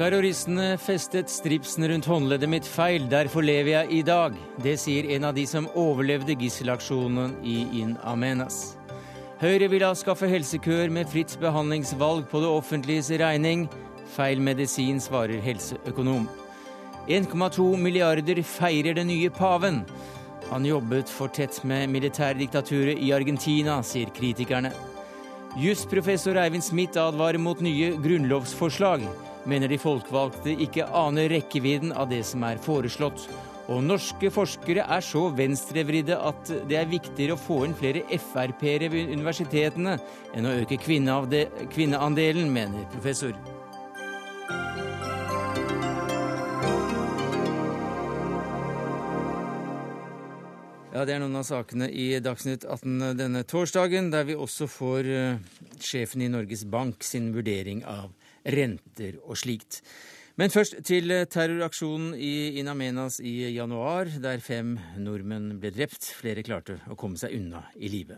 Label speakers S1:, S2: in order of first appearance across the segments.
S1: Terroristene festet stripsen rundt håndleddet mitt feil, derfor lever jeg i dag. Det sier en av de som overlevde gisselaksjonen i In Amenas. Høyre vil avskaffe helsekøer med fritt behandlingsvalg på det offentliges regning. Feil medisin, svarer helseøkonom. 1,2 milliarder feirer den nye paven. Han jobbet for tett med militærdiktaturet i Argentina, sier kritikerne. Jusprofessor Eivind Smith advarer mot nye grunnlovsforslag mener de folkevalgte ikke aner rekkevidden av det som er foreslått. Og norske forskere er så venstrevridde at det er viktigere å få inn flere Frp-ere ved universitetene enn å øke kvinneandelen, mener professor. Ja, Det er noen av sakene i Dagsnytt 18 denne torsdagen, der vi også får uh, sjefen i Norges Bank sin vurdering av renter og slikt. Men først til terroraksjonen i In Amenas i januar, der fem nordmenn ble drept. Flere klarte å komme seg unna i live.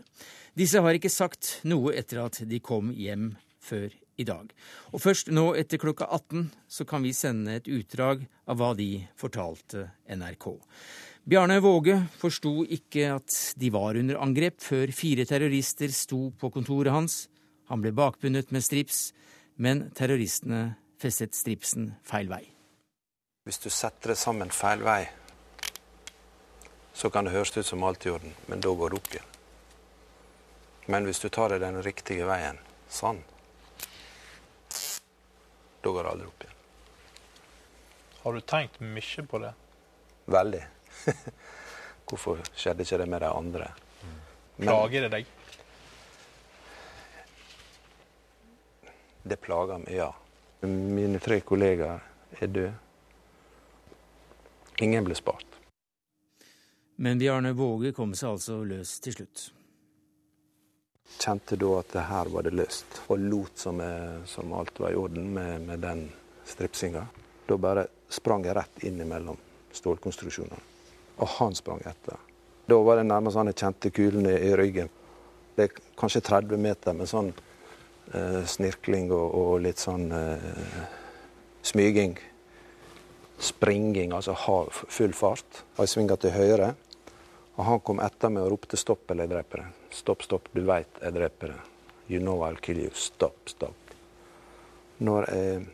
S1: Disse har ikke sagt noe etter at de kom hjem før i dag. Og først nå etter klokka 18 så kan vi sende et utdrag av hva de fortalte NRK. Bjarne Våge forsto ikke at de var under angrep før fire terrorister sto på kontoret hans. Han ble bakbundet med strips men terroristene festet stripsen feil vei.
S2: Hvis du setter det sammen feil vei, så kan det høres ut som alt i orden, men da går det opp igjen. Men hvis du tar det den riktige veien, sånn, da går det aldri opp igjen.
S3: Har du tenkt mye på det?
S2: Veldig. Hvorfor skjedde ikke det med de andre?
S3: Plager det deg?
S2: Det plager meg, ja. Mine tre kollegaer er døde. Ingen ble spart.
S1: Men Bjarne Våge kom seg altså løs til slutt.
S2: Kjente da at her var det løst, og lot som, som alt var i orden med, med den stripsinga. Da bare sprang jeg rett inn mellom stålkonstruksjonene. Og han sprang etter. Da var det nærmest sånn jeg kjente kulene i ryggen. Det er kanskje 30 meter, men sånn eh, snirkling og, og, litt sånn eh, smyging. Springing, altså full fart. Og jeg svinga til høyre. Og han kom etter meg og ropte 'stopp, eller jeg dreper deg'. 'Stopp, stopp, du veit jeg dreper deg'. 'You know I'll kill you'. Stopp, stopp. Når jeg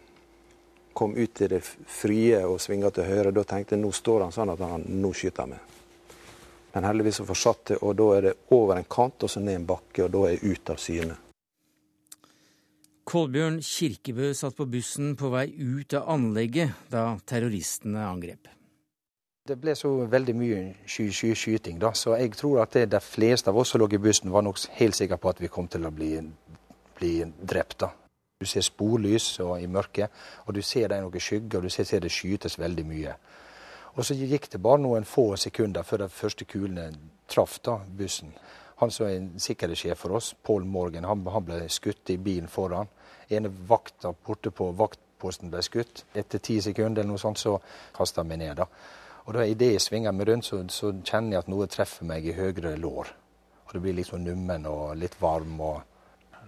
S2: kom ut i det frie og svinga til høyre, da tenkte jeg nå står han sånn at han nå skyter meg. Men heldigvis så fortsatte jeg, og da er det over en kant og så ned en bakke, og da er jeg ute av syne.
S1: Kolbjørn Kirkebø satt på bussen på vei ut av anlegget da terroristene angrep.
S4: Det ble så veldig mye sky, sky, skyting, da, så jeg tror at de fleste av oss som lå i bussen, var nok helt sikre på at vi kom til å bli, bli drept. da. Du ser sporlys i mørket, og du ser det er noen skygger, og du ser, det skytes veldig mye. Og så gikk det bare noen få sekunder før de første kulene traff da, bussen. Han som er sikkerhetssjef for oss, Paul Morgan, han, han ble skutt i bilen foran ene vakta borte på vaktposten ble skutt. Etter ti sekunder eller noe sånt, så kasta jeg meg ned. da. Og da Idet jeg svinger meg rundt, så, så, kjenner jeg at noe treffer meg i høyre lår. Og Det blir liksom nummen og litt varm. og...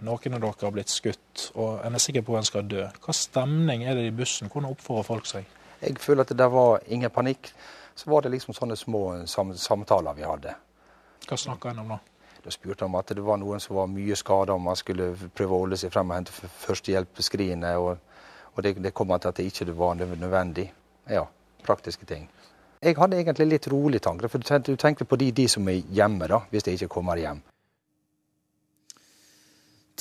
S3: Noen av dere har blitt skutt, og en er sikker på at en skal dø. Hva stemning er det i bussen? Hvordan oppfører folk seg?
S4: Jeg føler at det var ingen panikk. Så var det liksom sånne små sam samtaler vi hadde.
S3: Hva snakka en om da?
S4: Da spurte han om at det var noen som var mye skada, om man skulle prøve å holde seg frem og hente førstehjelpsskrinet. Og, og det, det, kom til at det ikke var nødvendig. Ja, praktiske ting. Jeg hadde egentlig litt rolig tanke, for du tenkte på de, de som er hjemme, da, hvis de ikke kommer hjem.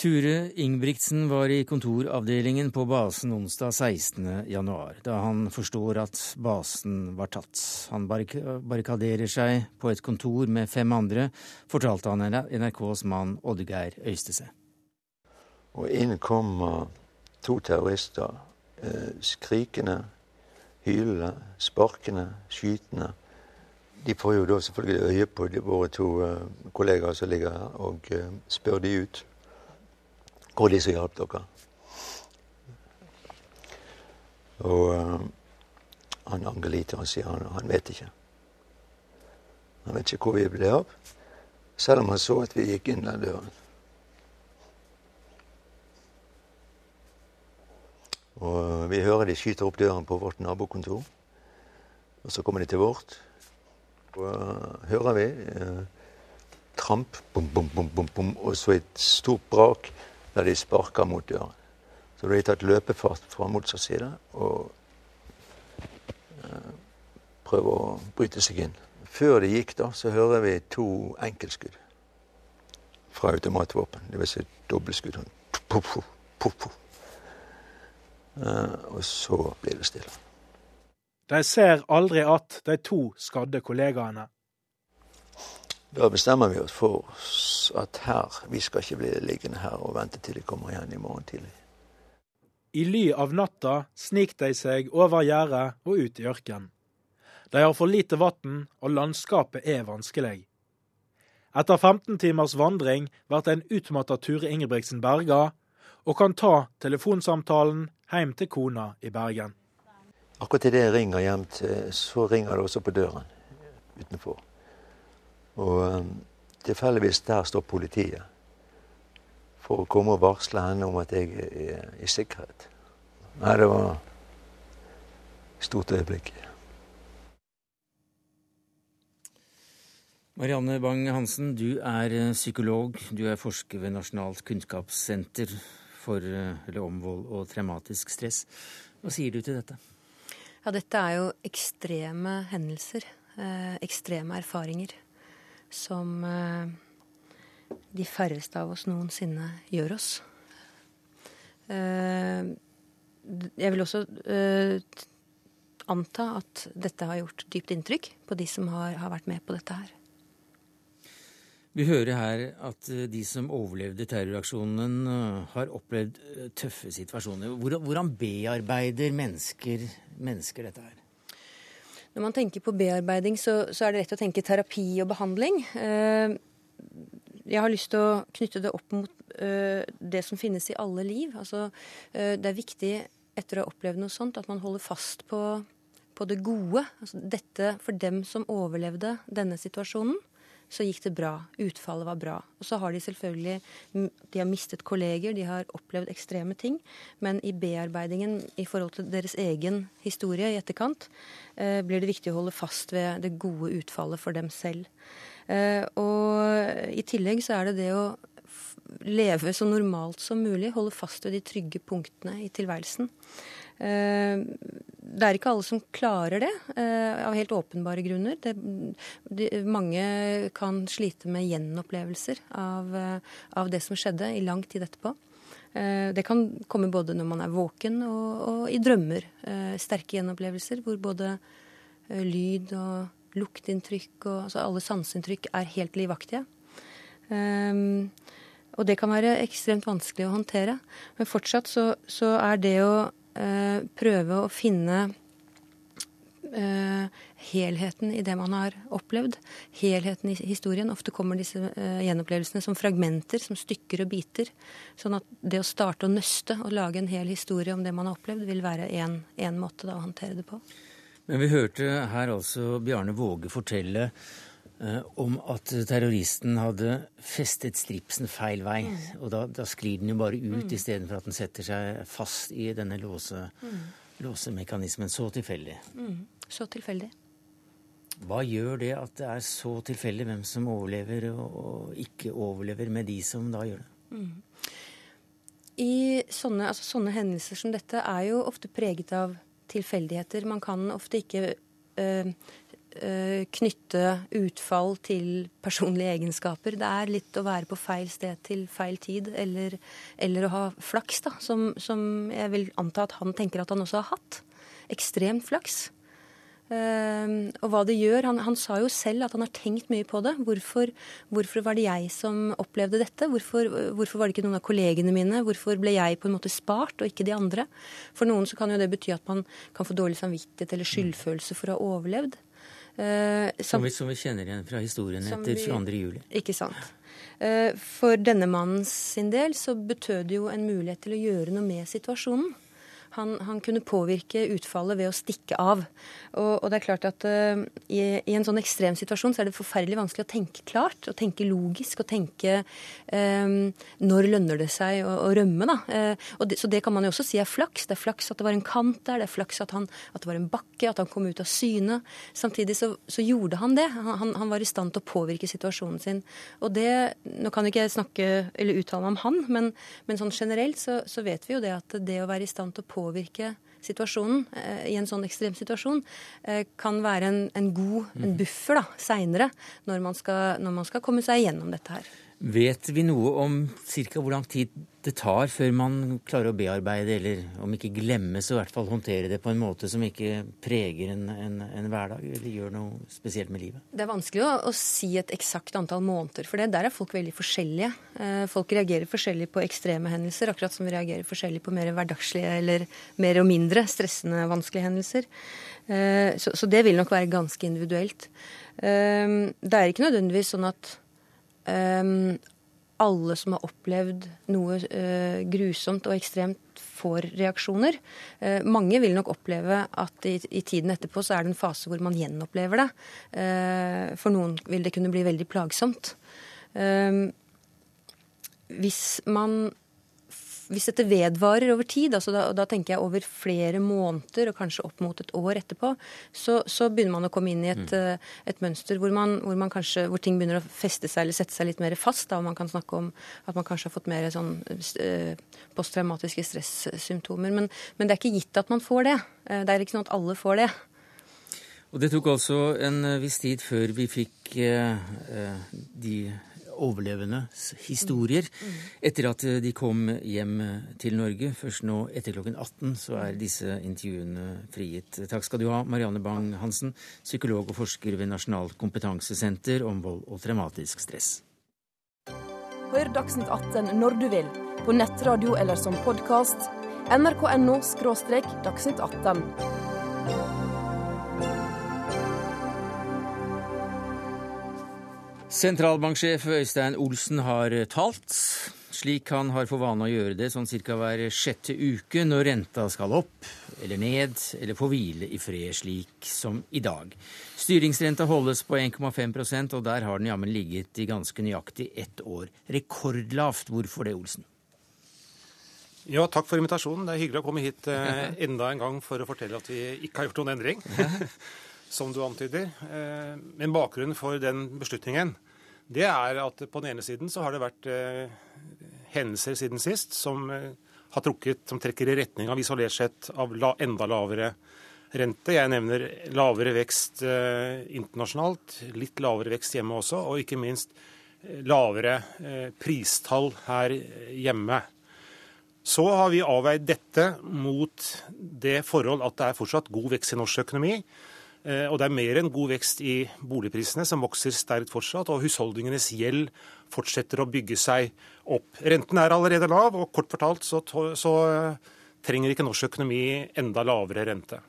S1: Ture Ingebrigtsen var i kontoravdelingen på basen onsdag 16.1, da han forstår at basen var tatt. Han barrikaderer seg på et kontor med fem andre, fortalte han NRKs mann Oddgeir Øystese.
S5: Og inn kommer to terrorister, eh, skrikende, hylende, sparkende, skytende. De får jo da selvfølgelig øye på våre to eh, kollegaer som ligger her, og eh, spør de ut. Hvor de som hjalp dere. Og uh, han Angelita han sier han, han vet ikke. Han vet ikke hvor vi ble av, selv om han så at vi gikk inn den døren. Og vi hører de skyter opp døren på vårt nabokontor. Og så kommer de til vårt. Og uh, hører vi uh, tramp, bom, bom, bom, bom, bom, og så et stort brak der de sparker mot døren. Så da har de tatt løpefart fra motsatt side og uh, prøver å bryte seg inn. Før de gikk, da, så hører vi to enkeltskudd fra automatvåpen. Det vil si dobbeltskudd. Puff, puff, puff. Uh, og så blir det stille.
S3: De ser aldri at de to skadde kollegaene.
S5: Da bestemmer vi oss for at her, vi skal ikke bli liggende her og vente til de kommer igjen i morgen tidlig.
S3: I ly av natta sniker de seg over gjerdet og ut i ørkenen. De har for lite vann, og landskapet er vanskelig. Etter 15 timers vandring blir en utmatta Ture Ingebrigtsen berga, og kan ta telefonsamtalen hjem til kona i Bergen.
S5: Akkurat idet jeg ringer hjem, til, så ringer det også på døren utenfor. Og um, tilfeldigvis der står politiet for å komme og varsle henne om at jeg er i sikkerhet. Nei, det var et stort øyeblikk.
S1: Marianne Bang-Hansen, du er eh, psykolog. Du er forsker ved Nasjonalt kunnskapssenter for, eh, eller om vold og traumatisk stress. Hva sier du til dette?
S6: Ja, dette er jo ekstreme hendelser. Eh, ekstreme erfaringer. Som eh, de færreste av oss noensinne gjør oss. Eh, jeg vil også eh, anta at dette har gjort dypt inntrykk på de som har, har vært med på dette her.
S1: Vi hører her at de som overlevde terroraksjonen, har opplevd tøffe situasjoner. Hvordan, hvordan bearbeider mennesker, mennesker, dette her?
S6: Når man tenker på bearbeiding, så, så, er det rett å tenke terapi og behandling. Jeg har lyst til å knytte det opp mot det som finnes i alle liv. Altså, det er viktig etter å ha opplevd noe sånt at man holder fast på, på det gode. Altså, dette for dem som overlevde denne situasjonen så gikk det bra. Utfallet var bra. Og så har de selvfølgelig de har mistet kolleger, de har opplevd ekstreme ting. Men i bearbeidingen i forhold til deres egen historie i etterkant eh, blir det viktig å holde fast ved det gode utfallet for dem selv. Eh, og i tillegg så er det det å leve så normalt som mulig, holde fast ved de trygge punktene i tilværelsen. Eh, det er ikke alle som klarer det, eh, av helt åpenbare grunner. Det, de, mange kan slite med gjenopplevelser av, eh, av, det som skjedde i lang tid etterpå. Det kan komme både når man er våken og, og i drømmer. Sterke gjenopplevelser hvor både lyd og luktinntrykk og altså alle sanseinntrykk er helt livaktige. Og det kan være ekstremt vanskelig å håndtere. Men fortsatt så, så er det å Eh, prøve å finne eh, helheten i det man har opplevd. Helheten i historien. Ofte kommer disse eh, gjenopplevelsene som fragmenter, som stykker og biter. Sånn at det å starte å nøste og lage en hel historie om det man har opplevd, vil være én måte da, å håndtere det på.
S1: Men vi hørte her altså Bjarne Våge fortelle om at terroristen hadde festet stripsen feil vei. Mm. Og da, da, sklir den jo bare ut mm. istedenfor at den setter seg fast i denne låse, mm. låsemekanismen. Så tilfeldig.
S6: Mm. Så tilfeldig.
S1: Hva gjør det at det er så tilfeldig hvem som overlever og ikke overlever, med de som da gjør det? Mm.
S6: I sånne, altså sånne hendelser som dette er jo ofte preget av tilfeldigheter. Man kan ofte ikke øh, Eh, knytte utfall til personlige egenskaper. Det er litt å være på feil sted til feil tid, eller, eller å ha flaks, da, som, som, jeg vil anta at han tenker at han også har hatt. Ekstremt flaks. Uh, og hva det gjør han, han, sa jo selv at han har tenkt mye på det. Hvorfor, hvorfor var det jeg som opplevde dette? Hvorfor, hvorfor, var det ikke noen av kollegene mine? Hvorfor ble jeg på en måte spart, og ikke de andre? For noen så kan jo det bety at man kan få dårlig samvittighet eller skyldfølelse for å ha overlevd.
S1: Uh, som, vi, som, vi, kjenner igjen fra historien etter 22. juli.
S6: Ikke sant. Uh, for denne mannen sin del så betød det jo en mulighet til å gjøre noe med situasjonen. Han, han kunne påvirke utfallet ved å stikke av. Og, og det er klart at uh, i, i, en sånn ekstrem situasjon så er det forferdelig vanskelig å tenke klart, og tenke logisk, og tenke um, når lønner det seg å, å rømme, da. Uh, det, så det kan man jo også si er flaks. Det er flaks at det var en kant der, det er flaks at, han, at det var en bakke, at han kom ut av syne. Samtidig så, så gjorde han det. Han, han, var i stand til å påvirke situasjonen sin. Og det, Nå kan ikke jeg snakke eller uttale meg om han, men, men sånn generelt så, så, vet vi jo det at det å være i stand til å påvirke situasjonen eh, i en sånn ekstrem situasjon eh, kan være en, en god en mm. buffer da, seinere, når, når man skal komme seg gjennom dette her.
S1: Vet vi noe om ca. hvor lang tid det tar før man klarer å bearbeide, eller om ikke glemme, så i hvert fall håndtere det på en måte som ikke preger en, en, en hverdag eller gjør noe spesielt med livet?
S6: Det er vanskelig å, å si et eksakt antall måneder, for det. der er folk veldig forskjellige. Eh, folk reagerer forskjellig på ekstreme hendelser, akkurat som vi reagerer forskjellig på mer hverdagslige eller mer og mindre stressende, vanskelige hendelser. Eh, så, så det vil nok være ganske individuelt. Eh, det er ikke nødvendigvis sånn at alle som har opplevd noe uh, grusomt og ekstremt, får reaksjoner. Uh, mange vil nok oppleve at i, i, tiden etterpå så er det en fase hvor man gjenopplever det. Uh, for noen vil det kunne bli veldig plagsomt. Ehm, hvis man hvis dette vedvarer over tid, altså da, da, tenker jeg over flere måneder og kanskje opp mot et år etterpå, så, så begynner man å komme inn i et, mm. Eh, et mønster hvor, man, hvor, man kanskje, hvor, ting begynner å feste seg eller sette seg litt mer fast. Da, og man kan snakke om at man kanskje har fått mer sånn eh, posttraumatiske stressymptomer. Men, men, det er ikke gitt at man får det. Eh, det er ikke sånn at alle får det.
S1: Og Det tok altså en viss tid før vi fikk eh, de overlevendes historier etter at de kom hjem til Norge. Først nå etter klokken 18 så er disse intervjuene frigitt. Takk skal du ha, Marianne Bang-Hansen, psykolog og forsker ved Nasjonalt kompetansesenter om vold og traumatisk stress.
S7: Hør Dagsnytt 18 når du vil, på nettradio eller som podkast. nrk.no – dagsnytt 18.
S1: Sentralbanksjef Øystein Olsen har talt, slik han har for vane å gjøre det sånn ca. hver sjette uke når renta skal opp eller ned, eller få hvile i fred, slik som i dag. Styringsrenta holdes på 1,5% og der har den jammen ligget i ganske nøyaktig ett år. Rekordlavt. Hvorfor det, Olsen?
S8: Ja, takk for invitasjonen. Det er hyggelig å komme hit eh, enda en gang for å fortelle at vi ikke har gjort noen endring. som du antyder. Eh, men bakgrunnen for den beslutningen det er at på den ene siden så har det vært eh, hendelser siden sist som, eh, har trukket, som trekker i retning av isolert sett av enda lavere rente. Jeg nevner lavere vekst internasjonalt, litt lavere vekst hjemme også, og ikke minst lavere pristall her hjemme. Så har vi avveid dette mot det forhold at det er fortsatt god vekst i norsk økonomi. Eh, og det er mer enn god vekst i boligprisene, som vokser sterkt fortsatt. Og husholdningenes gjeld fortsetter å bygge seg opp. Renten er allerede lav, og kort fortalt så, så eh, trenger ikke norsk økonomi enda lavere rente.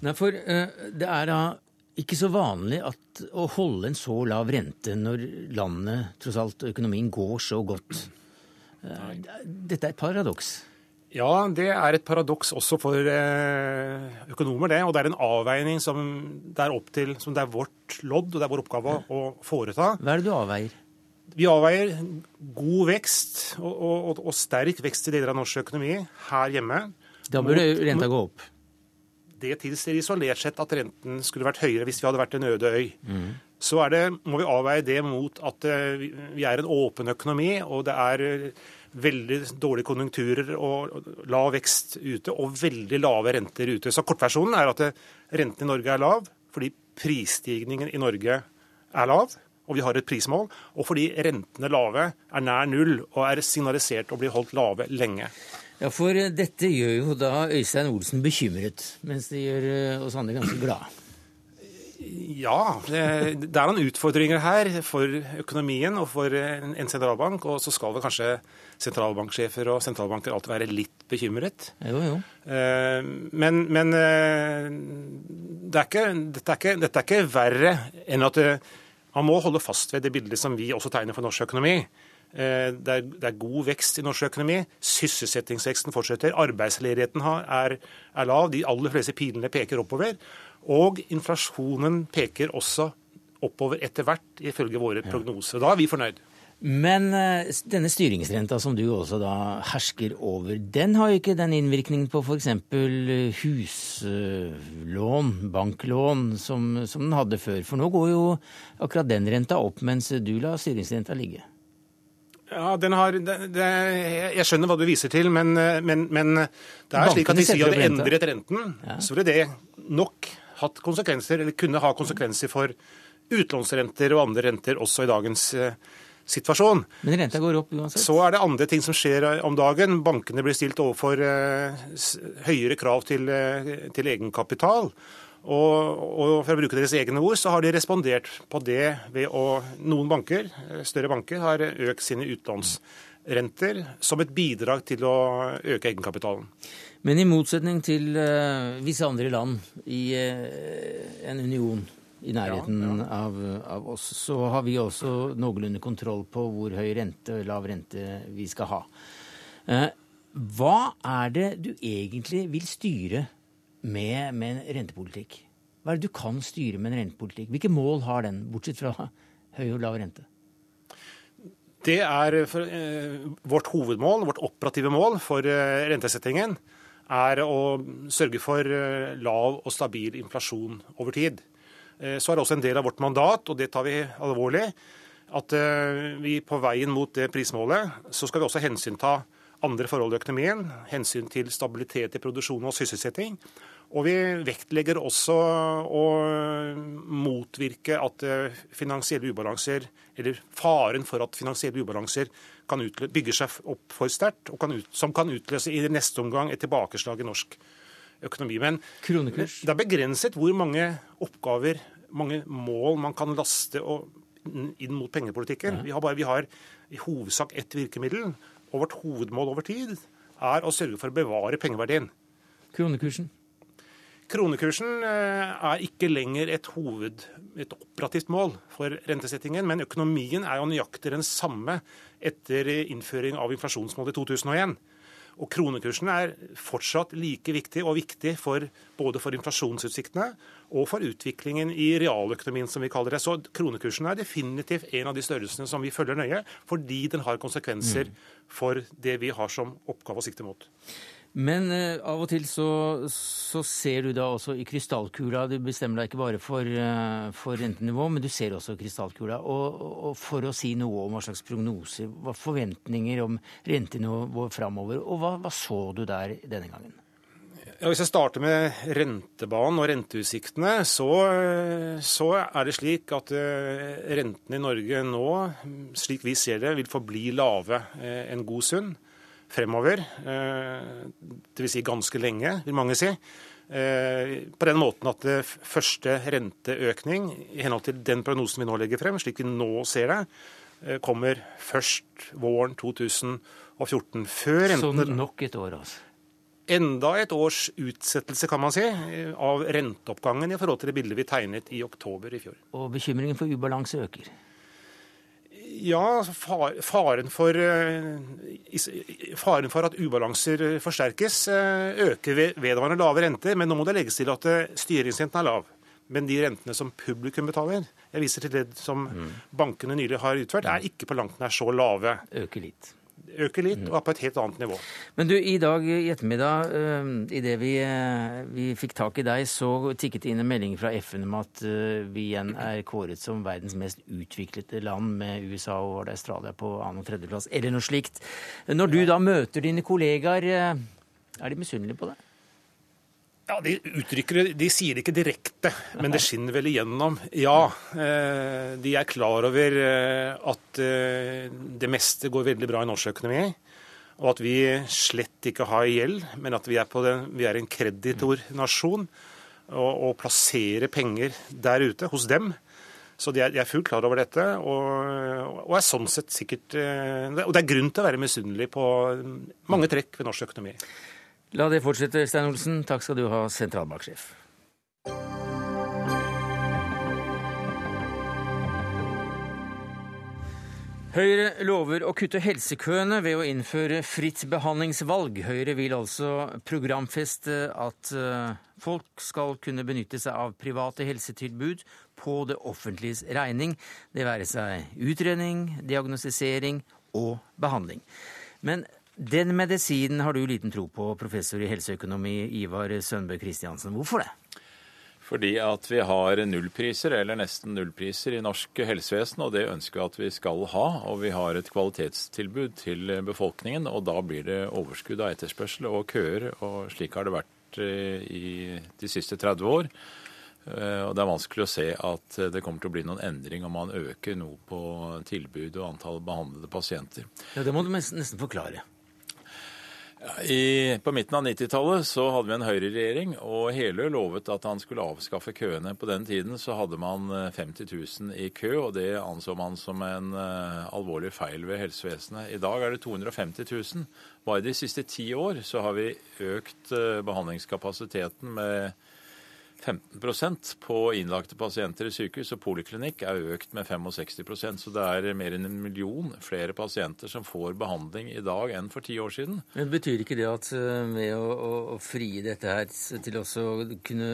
S1: Nei, for uh, det er da ikke så vanlig at, å holde en så lav rente når landet, tross alt, økonomien går så godt. Dette er et paradoks?
S8: Ja, det er et paradoks også for eh, økonomer, det. Og det er en avveining som det er opp til, som det er vårt lodd og det er vår oppgave å foreta.
S1: Hva er det du avveier?
S8: Vi avveier god vekst og, og, og sterk vekst i deler av norsk økonomi her hjemme.
S1: Da burde renta gå opp?
S8: Det tilsier isolert sett at renten skulle vært høyere hvis vi hadde vært en øde øy. Mm. Så det, må vi avveie det mot at eh, vi er en åpen økonomi, og det er veldig dårlige konjunkturer og lav vekst ute, og veldig lave renter ute. Så kortversjonen er at renten i Norge er lav fordi prisstigningen i Norge er lav, og vi har et prismål, og fordi rentene lave er nær null og er signalisert å bli holdt lave lenge.
S1: Ja, For dette gjør jo da Øystein Olsen bekymret, mens det gjør eh, oss andre ganske glade.
S8: Ja, det, er noen utfordringer her for økonomien og for en sentralbank. Og så skal vel kanskje sentralbanksjefer og sentralbanker alltid være litt bekymret.
S1: Jo, jo.
S8: Eh, men, men eh, det er ikke, dette, er ikke, dette, er ikke, verre enn at man må holde fast ved det bildet som vi også tegner for norsk økonomi. Eh, det er, det er, god vekst i norsk økonomi. Sysselsettingsveksten fortsetter. Arbeidsledigheten er, er, lav. De aller fleste pilene peker oppover. Og inflasjonen peker også oppover etter hvert, ifølge våre prognoser. Da er vi fornøyd.
S1: Men eh, denne styringsrenta som du også da hersker over, den har jo ikke den innvirkningen på f.eks. huslån, banklån, som, som, den hadde før. For nå går jo akkurat den renta opp, mens du lar styringsrenta ligge.
S8: Ja, den har, det, det, Jeg skjønner hva du viser til, men, men, men det er slik at hvis vi hadde endret renten, ja. så ville det nok hatt konsekvenser, eller kunne ha konsekvenser for utlånsrenter og andre renter også i dagens uh, situasjon.
S1: Men renta går opp uansett?
S8: Så er det andre ting som skjer eh, om dagen. Bankene blir stilt overfor høyere krav til, til egenkapital. Og, og, for å bruke deres egne ord, så har de respondert på det ved å Noen banker, større banker, har økt sine utlånsrenter som et bidrag til å øke egenkapitalen.
S1: Men i motsetning til uh, visse andre land i uh, en union i nærheten ja, ja. Av, av, oss, så har vi også noenlunde kontroll på hvor høy rente og lav rente vi skal ha. Uh, hva er det du egentlig vil styre med, med en rentepolitikk? Hva er det du kan styre med en rentepolitikk? Hvilke mål har den, bortsett fra høy og lav rente?
S8: Det er for, eh, vårt hovedmål, vårt operative mål for eh, rentesettingen, er å sørge for eh, lav og stabil inflasjon over tid. Eh, så er det også en del av vårt mandat, og det tar vi alvorlig, at eh, vi på veien mot det prismålet, så skal vi også hensynta andre forhold i økonomien. Hensyn til stabilitet i produksjon og sysselsetting. Og vi vektlegger også å motvirke at eh, finansielle ubalanser, eller faren for at finansielle ubalanser kan bygger seg opp for sterkt, som kan utløse i neste omgang et tilbakeslag i norsk økonomi økonomi. Men
S1: Kronekurs.
S8: det er begrenset hvor mange oppgaver, mange mål man kan laste inn mot pengepolitikken. Ja. Vi, har bare, vi har i hovedsak ett virkemiddel, og vårt hovedmål over tid er å sørge for å bevare pengeverdien.
S1: Kronekursen?
S8: Kronekursen eh, er ikke lenger et hoved, et operativt mål for rentesettingen, men økonomien er jo nøyaktig den samme etter innføring av inflasjonsmålet i 2001. Og kronekursen er fortsatt like viktig og viktig for, både for inflasjonsutsiktene og for utviklingen i realøkonomien, som vi kaller det. Så kronekursen er definitivt en av de størrelsene som vi følger nøye, fordi den har konsekvenser mm. for det vi har som oppgave å sikte mot.
S1: Men uh, av og til så, så, ser du da også i krystallkula Du bestemmer deg ikke bare for, uh, for rentenivå, men du ser også krystallkula. Og, og, for å si noe om hva slags prognoser, hva forventninger om rentenivå framover, og hva, hva, så du der denne gangen?
S8: Ja, hvis jeg starter med rentebanen og renteutsiktene, så, så, er det slik at uh, rentene i Norge nå, slik vi ser det, vil forbli lave en god stund fremover. Eh, Dvs. Si ganske lenge, vil mange si. Eh, på den måten at det første renteøkning, i henhold til den prognosen vi nå legger frem, slik vi nå ser det, eh, kommer først våren 2014. Før
S1: rentene Så nok et år, altså?
S8: Enda et års utsettelse, kan man si, av renteoppgangen i forhold til det bildet vi tegnet i oktober i fjor.
S1: Og bekymringen for ubalanse øker?
S8: Ja, faren for, eh, faren for, at ubalanser forsterkes eh, øker ved vedvarende lave renter. Men nå må det legges til at eh, styringsrenten er lav. Men de rentene som publikum betaler, jeg viser til det som mm. bankene nylig har utført, er ikke på langt nær så lave.
S1: Øker litt
S8: øker litt og er på et helt annet nivå.
S1: Men du, i dag i ettermiddag, uh, idet vi, uh, vi fikk tak i deg, så tikket det inn en melding fra FN om at uh, vi igjen er kåret som verdens mest utviklede land, med USA og Australia på annen- og tredjeplass, eller noe slikt. Når du da møter dine kollegaer, er de misunnelige på det?
S8: Ja, De uttrykker det, de sier det ikke direkte, men det skinner vel igjennom. Ja, eh, de er klar over eh, at eh, det meste går veldig bra i norsk økonomi. Og at vi slett ikke har gjeld, men at vi er, den, vi er en kreditornasjon. Og, og plasserer penger der ute, hos dem. Så de er, de er fullt klar over dette, og, og, er sånn sett sikkert Og det er grunn til å være misunnelig på mange trekk ved norsk økonomi.
S1: La det fortsette, Stein Olsen. Takk skal du ha, sentralbanksjef. Høyre lover å kutte helsekøene ved å innføre fritt behandlingsvalg. Høyre vil altså programfeste at eh, folk skal kunne benytte seg av private helsetilbud på det offentliges regning, det være seg utredning, diagnostisering og behandling. Men den medisinen har du liten tro på, professor i helseøkonomi Ivar Sønbø Kristiansen. Hvorfor det?
S9: Fordi at vi har nullpriser, eller nesten nullpriser, i norsk helsevesen, og det ønsker vi at vi skal ha. Og vi har et kvalitetstilbud til befolkningen, og da blir det overskudd av etterspørsel og køer. Og slik har det vært eh, i de siste 30 år. Eh, og det er vanskelig å se at det kommer til å bli noen endring om man øker noe på tilbud og antall behandlede pasienter.
S1: Ja, Det må du nesten forklare.
S9: I, på midten av 90-tallet så hadde vi en høyreregjering, og Helø lovet at han skulle avskaffe køene. På den tiden så hadde man 50 eh, 000 i kø, og det anså man som en uh, alvorlig feil ved helsevesenet. I dag er det 250 000. Bare de siste ti år så har vi økt uh, behandlingskapasiteten med 15% på innlagte pasienter i sykehus, og poliklinikk er økt med 65% Så det er mer enn en million flere pasienter som får behandling i dag enn for ti år siden.
S1: Men Betyr ikke det at eh, å, å, å frie dette her til også å kunne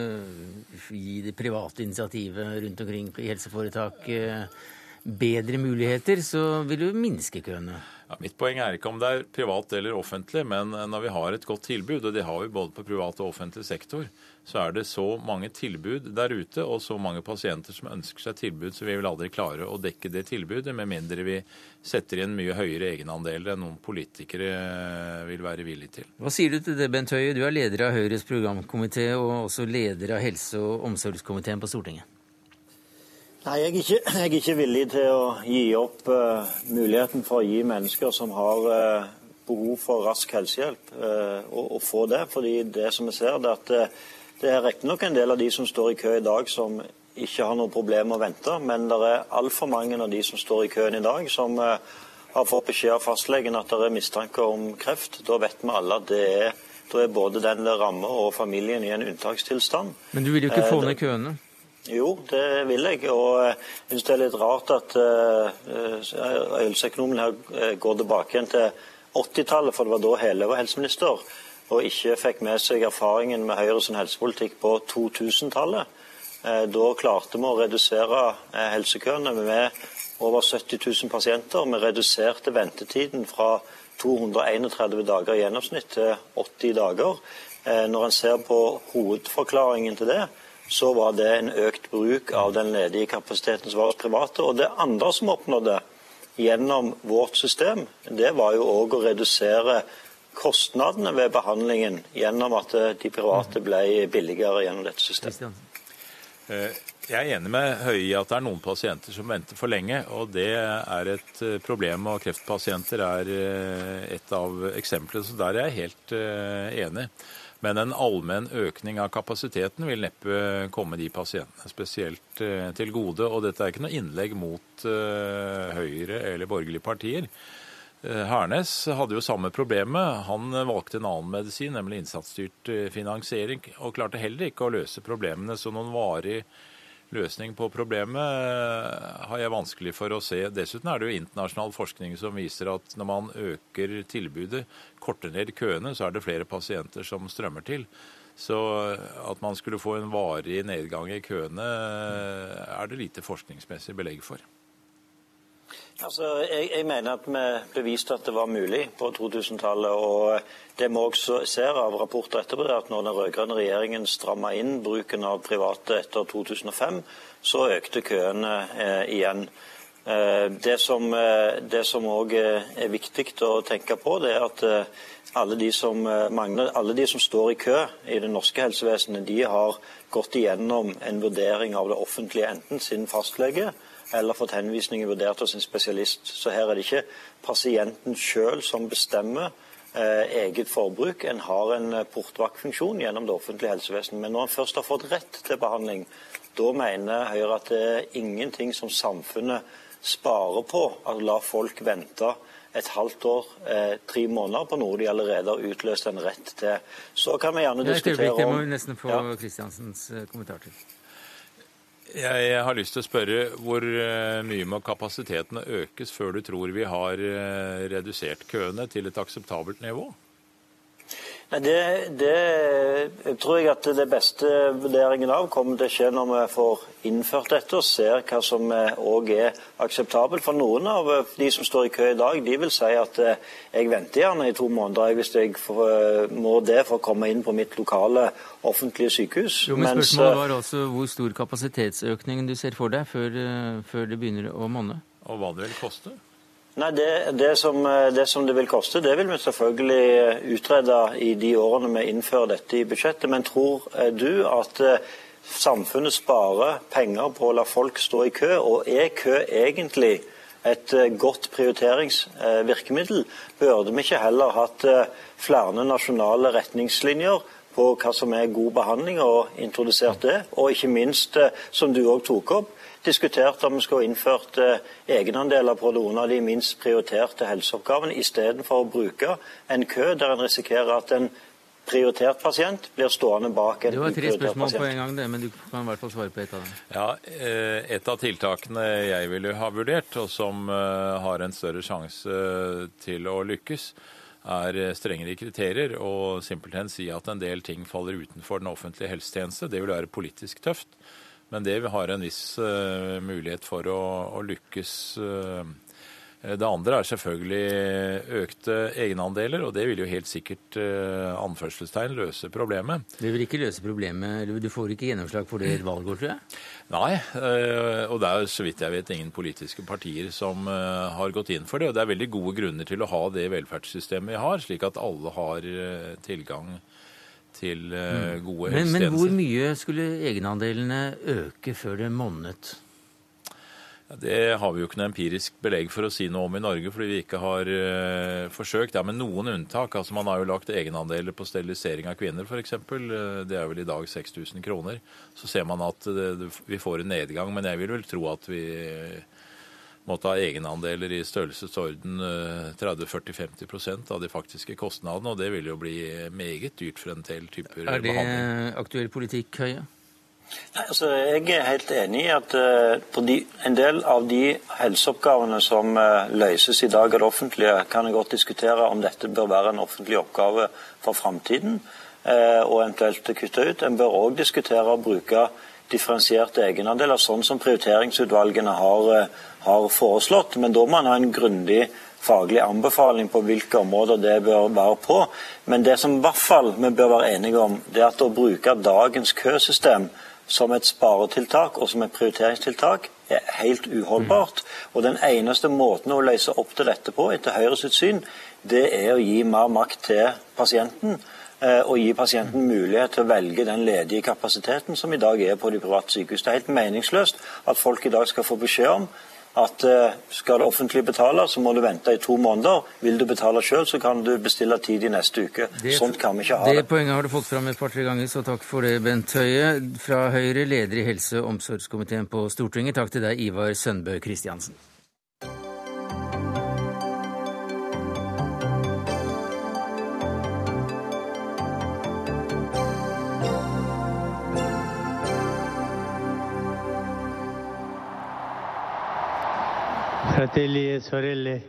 S1: gi det private initiativet rundt omkring i helseforetak eh, bedre muligheter, så vil du minske køene?
S9: Ja, mitt poeng er ikke om det er privat eller offentlig, men når vi har et godt tilbud, og det har vi både på privat og offentlig sektor, så er det så mange tilbud der ute og så mange pasienter som ønsker seg tilbud, så vi vil aldri klare å dekke det tilbudet, med mindre vi setter inn mye høyere egenandeler enn noen politikere vil være villig til.
S1: Hva sier du til det, Bent Høie? Du er leder av Høyres programkomité og også leder av helse- og omsorgskomiteen på Stortinget.
S10: Nei, jeg er, ikke, jeg er, ikke, villig til å gi opp uh, muligheten for å gi mennesker som har uh, behov for rask helsehjelp, uh, å, få det. Fordi det som vi ser, det er at det er riktignok en del av de som står i kø i dag som ikke har noe problem med å vente, men det er altfor mange av de som står i køen i dag, som har fått beskjed av fastlegen at det er mistanke om kreft. Da vet vi alle at det er, da er både den det rammer og familien i en unntakstilstand.
S1: Men du vil jo ikke få ned køene?
S10: Jo, det vil jeg. Og jeg syns det er litt rart at uh, her går tilbake igjen til 80-tallet, for det var da Hele var helseminister, og ikke fikk med seg erfaringen med Høyres helsepolitikk på 2000-tallet. Uh, da klarte vi å redusere helsekøene med over 70 000 pasienter. Vi reduserte ventetiden fra 231 dager i gjennomsnitt til 80 dager. Når en ser på hovedforklaringen til det, så var det en økt bruk av den ledige kapasiteten som var hos private. Og det andre som oppnådde gjennom vårt system, det var jo òg å redusere kostnadene ved behandlingen gjennom at de private ble billigere gjennom dette systemet.
S9: Eh, jeg er enig med Høie i at det er noen pasienter som venter for lenge, og det er et eh, problem. Og kreftpasienter er eh, et av eksemplene, så der er jeg helt enig. Men en allmenn økning av kapasiteten vil neppe komme de pasientene spesielt eh, til gode. Og dette er ikke noe innlegg mot uh, Høyre eller borgerlige partier. Uh, Hernes hadde jo samme problemet. Han valgte en annen medisin, nemlig innsatsstyrt finansiering, og klarte heller ikke å løse problemene. Så noen varig løsning på problemet eh, har jeg vanskelig for å se. Dessuten er det jo internasjonal forskning som viser at når man øker tilbudet, korter ned køene, så er det flere pasienter som strømmer til. Så at man skulle få en varig nedgang i køene, eh, er det lite forskningsmessig belegg for.
S10: Altså, jeg, jeg, mener at vi beviste at det var mulig på 2000-tallet. og Det vi også ser av rapporter etterpå, er at når den rød-grønne regjeringen stramma inn bruken av private etter 2005, så økte køene eh, igjen. Eh, det som òg eh, er viktig å tenke på, det er at eh, alle, de som, eh, mangler, alle de som står i kø i det norske helsevesenet, de har gått igjennom en vurdering av det offentlige, enten sin fastlege eller fått henvisninger vurdert hos en spesialist. Så her er det ikke pasienten sjøl som bestemmer eh, eget forbruk. En har en eh, portvaktfunksjon gjennom det offentlige helsevesenet. Men når en først har fått rett til behandling, da mener Høyre at det er ingenting som samfunnet sparer på å la folk vente et halvt år, eh, tre måneder på noe de allerede har utløst en rett til. Så kan vi gjerne diskutere
S1: om Det må vi nesten få ja. Kristiansens eh, kommentar til.
S9: Jeg har lyst til å spørre hvor eh, mye må kapasiteten økes før du tror vi har eh, redusert køene til et akseptabelt nivå?
S10: Det, det tror jeg at det beste vurderingen av kommer til å skje når vi får innført dette og ser hva som òg er akseptabelt. For noen av de som står i kø i dag, de vil si at eh, jeg venter gjerne i to måneder hvis jeg får, må det for å komme inn på mitt lokale offentlige sykehus.
S1: Jo, men Spørsmålet var altså hvor stor kapasitetsøkningen du ser for deg før, eh, før det begynner å monne?
S9: Og hva det vil koste?
S10: Nei, det, det, som, det, som, det vil koste, det vil vi selvfølgelig utrede i de årene vi innfører dette i budsjettet. Men tror eh, du at eh, samfunnet sparer penger på å la folk stå i kø? Og er kø egentlig et eh, godt prioriteringsvirkemiddel? Burde vi ikke heller hatt flere nasjonale retningslinjer på hva som er god behandling, og introdusert det? Og ikke minst, som du òg tok opp, diskutert om vi skulle innført eh, egenandeler på noen av de minst prioriterte helseoppgavene, istedenfor å bruke en kø der en risikerer at en prioritert pasient blir stående bak en
S1: Det var tre spørsmål på en gang, det, men du kan i hvert fall svare på ett av dem.
S9: Ja, eh, Et av tiltakene jeg ville ha vurdert, og som eh, har en større sjanse til å lykkes, er strengere kriterier og simpelthen si at en del ting faller utenfor den offentlige helsetjeneste. Det vil være politisk tøft. Men det har en viss uh, mulighet for å, å lykkes. Uh, det andre er selvfølgelig økte egenandeler, og det vil jo helt sikkert uh, anførselstegn løse problemet.
S1: Det vil ikke løse problemet? Du får ikke gjennomslag for det i et valgår, tror jeg?
S9: Nei, og det er så vidt jeg vet ingen politiske partier som har gått inn for det. Og det er veldig gode grunner til å ha det velferdssystemet vi har, slik at alle har tilgang til til eh, gode
S1: men, men hvor mye skulle egenandelene øke før det monnet?
S9: Ja, det har vi jo ikke noe empirisk belegg for å si noe om i Norge, fordi vi ikke har uh, forsøkt. Ja, med noen unntak. altså Man har jo lagt egenandeler på sterilisering av kvinner f.eks. Uh, det er vel i dag 6000 kroner. Så ser man at uh, vi får en nedgang, men jeg vil vel tro at vi måtte ha egenandeler i størrelsesorden 30-40-50% av de faktiske kostnadene, og det vil jo bli meget dyrt for en del typer behandling.
S1: Er det behandling. aktuell politikk, Høie?
S10: Nei, altså, jeg er helt enig i at uh, på de, en del av de helseoppgavene som uh, løses i dag av det offentlige, kan jeg godt diskutere om dette bør være en offentlig oppgave for framtiden, uh, og eventuelt kutte ut. En bør òg diskutere å bruke differensierte egenandeler, sånn som prioriteringsutvalgene har, eh, har foreslått. Men da må man ha en grundig faglig anbefaling på hvilke områder det bør være på. Men det som i hvert fall vi bør være enige om, det er at å bruke dagens køsystem som et sparetiltak og som et prioriteringstiltak er helt uholdbart. Og den eneste måten å løse opp til dette på, etter Høyres syn, det er å gi mer makt til pasienten og eh, gi pasienten mulighet til å velge den ledige kapasiteten som i dag er på de private sykehus. Det er helt meningsløst at folk i dag skal få beskjed om at eh, skal det offentlige betale, så må du vente i to måneder. Vil du betale sjøl, så kan du bestille tid i neste uke. Det, Sånt kan vi ikke ha
S1: det. Det poenget har du fått fram et par-tre ganger, så takk for det, Bent Høie. Fra Høyre, leder i helse- og omsorgskomiteen på Stortinget. Takk til deg, Ivar Sønbø Kristiansen.
S11: Fratelli e sorelle,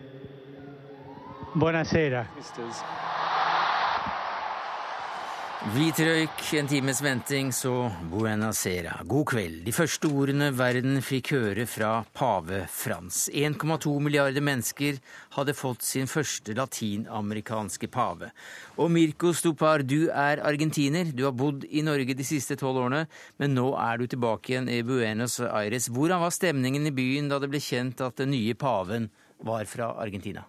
S11: buonasera.
S1: Hvit røyk, en times venting, så buena sera. God kveld. De første ordene verden fikk høre fra pave Frans. 1,2 milliarder mennesker hadde fått sin første latinamerikanske pave. Og Mirko Stopar, du er argentiner. Du har bodd i Norge de siste tolv årene, men nå er du tilbake igjen i Buenos Aires. Hvordan var stemningen i byen da det ble kjent at den nye paven var fra Argentina?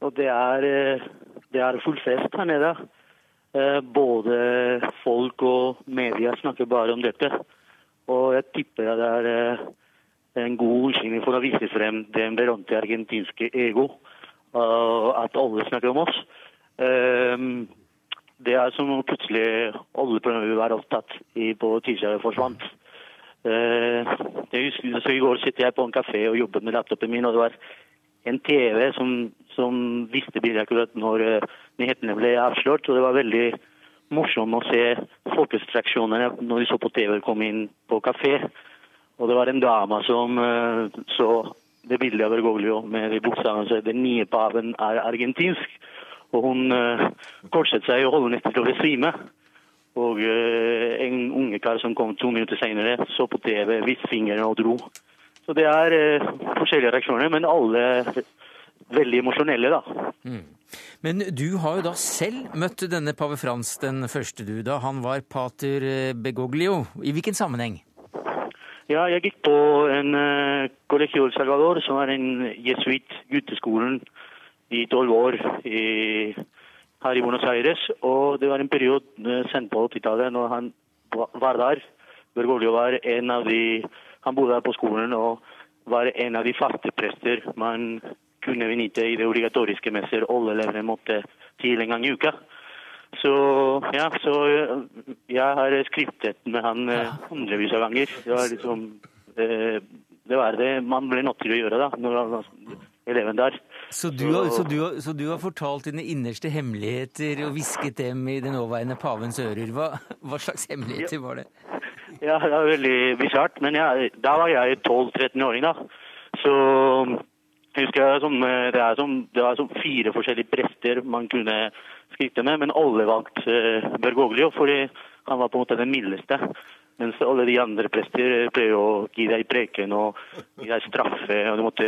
S11: Og det er, eh, det er full fest her nede. Eh, både folk og media snakker bare om dette. Og jeg tipper at det er eh, en god unnskyldning for å vise frem den berømte argentinske ego. At alle snakker om oss. Eh, det er som om plutselig alle problemer vi var opptatt på tirsdag forsvant. Jeg husker, så I går sitter jeg på en kafé og jobber med laptopen min, og det var en TV som, som visste bildet akkurat når nyhetene ble avslørt. og Det var veldig morsomt å se folkestraksjonene når de så på TV kom inn på kafé. Og det var en dame som eh, så det bildet av Bergoglio med de bokstavene så den nye paven er argentinsk. Og hun uh, korset seg og holdt nesten til å besvime. Og en unge kar som kom to minutter senere, så på TV, viste fingeren og dro. Så det er eh, forskjellige reaksjoner, men alle veldig emosjonelle, da.
S1: Mm. Men du har jo da selv møtt denne pave Frans den første, du, da han var pater Begoglio. I hvilken sammenheng?
S11: Ja, jeg gikk på en uh, Colegio Salvador, som er en jesuitt-gutteskolen i tolv år i, her i Buenos Aires. Og det var en periode uh, sendt på 80-tallet når han var der. Bergoglio var en av de Han bodde her på skolen og var en av de faste prester man kunne benytte i det obligatoriske messer alle elevene måtte til en gang i uka. Så ja, så jeg har skriptet med han eh, hundrevis av ganger. Det var liksom eh, det var det man ble nødt til å gjøre da, når eleven der.
S1: Så du, har, så, du har, så du, har, fortalt dine innerste hemmeligheter og hvisket dem i den nåværende pavens ører. Hva, hva slags hemmeligheter var det?
S11: Ja, det var veldig bisart. Men jeg, da var jeg 12-13-åring, da. Så jeg husker som, det, er som, det var som fire forskjellige prester man kunne skrifte med, men alle valgte Børg Bergoglio fordi han var på en måte den mildeste. Mens alle de andre prester pleier å gi deg preken og gi deg straffe. og Du måtte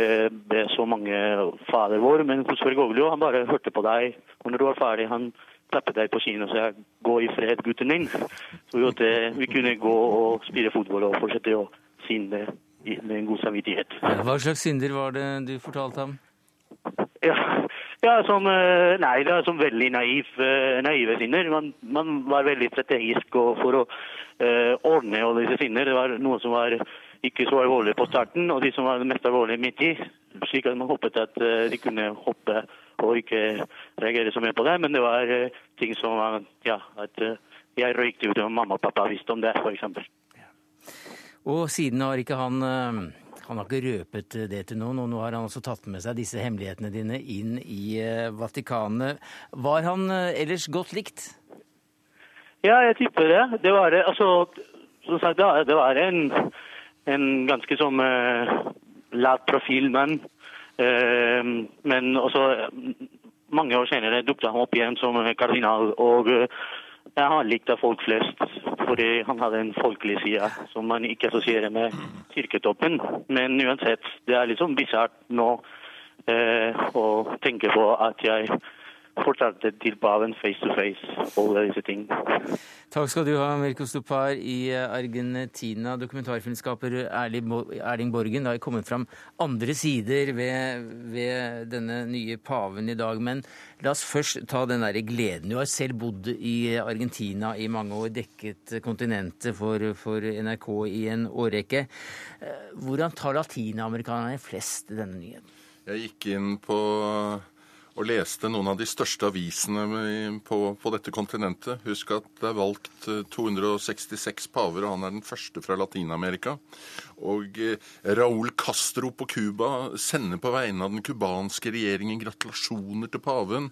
S11: be så mange Fader vår. Men hos Bergoglio han bare hørte på deg. Og når du var ferdig, han klappet deg på kinnet og sa 'gå i fred, gutten din'. Så vi, måtte, vi kunne gå og spille fotball og fortsette å synde med en god samvittighet.
S1: Hva slags synder var det du fortalte ham?
S11: Ja, ja, som, eh, nei, er som veldig naiv, eh, naive sinner. Man, man, var veldig strategisk for å uh, ordne alle disse sinner. Det var noe som var ikke så alvorlig på starten, og de som var mest alvorlige midt i. Slik at man håpet at uh, de kunne hoppe og ikke reagere så mye på det. Men det var uh, ting som var ja, at jeg røykte ut, og mamma og pappa visste om det, f.eks. Ja.
S1: Og siden har ikke han han har ikke røpet det til noen, og nå har han også tatt med seg disse hemmelighetene dine inn i eh, Vatikanet. Var han eh, ellers godt likt?
S11: Ja, jeg tipper det. Det var, altså, som sagt, det var en, en ganske sånn uh, lat profil mann. Uh, men også mange år senere dukket han opp igjen som kardinal. og uh, jeg har likt av folk flest, fordi han hadde en folkelig side som man ikke assosierer med kirketoppen. Men uansett, det er liksom bisart nå eh, å tenke på at jeg fortalte til paven face to face alle disse ting.
S1: Takk skal du ha, Mirko Stupar i Argentina. Dokumentarfilmskaper Erling Borgen. Det har kommet fram andre sider ved, ved, denne nye paven i dag. Men la oss først ta den der gleden. Du har selv bodd i Argentina i mange år, dekket kontinentet for, for NRK i en årrekke. Hvordan tar latinamerikanerne flest denne nyheten?
S12: Jeg gikk inn på og leste noen av de største avisene på, på, dette kontinentet. Husk at det er valgt 266 eh, paver, og han er den første fra Latin-Amerika. Og eh, Raúl Castro på Cuba sender på vegne av den cubanske regjeringen gratulasjoner til paven.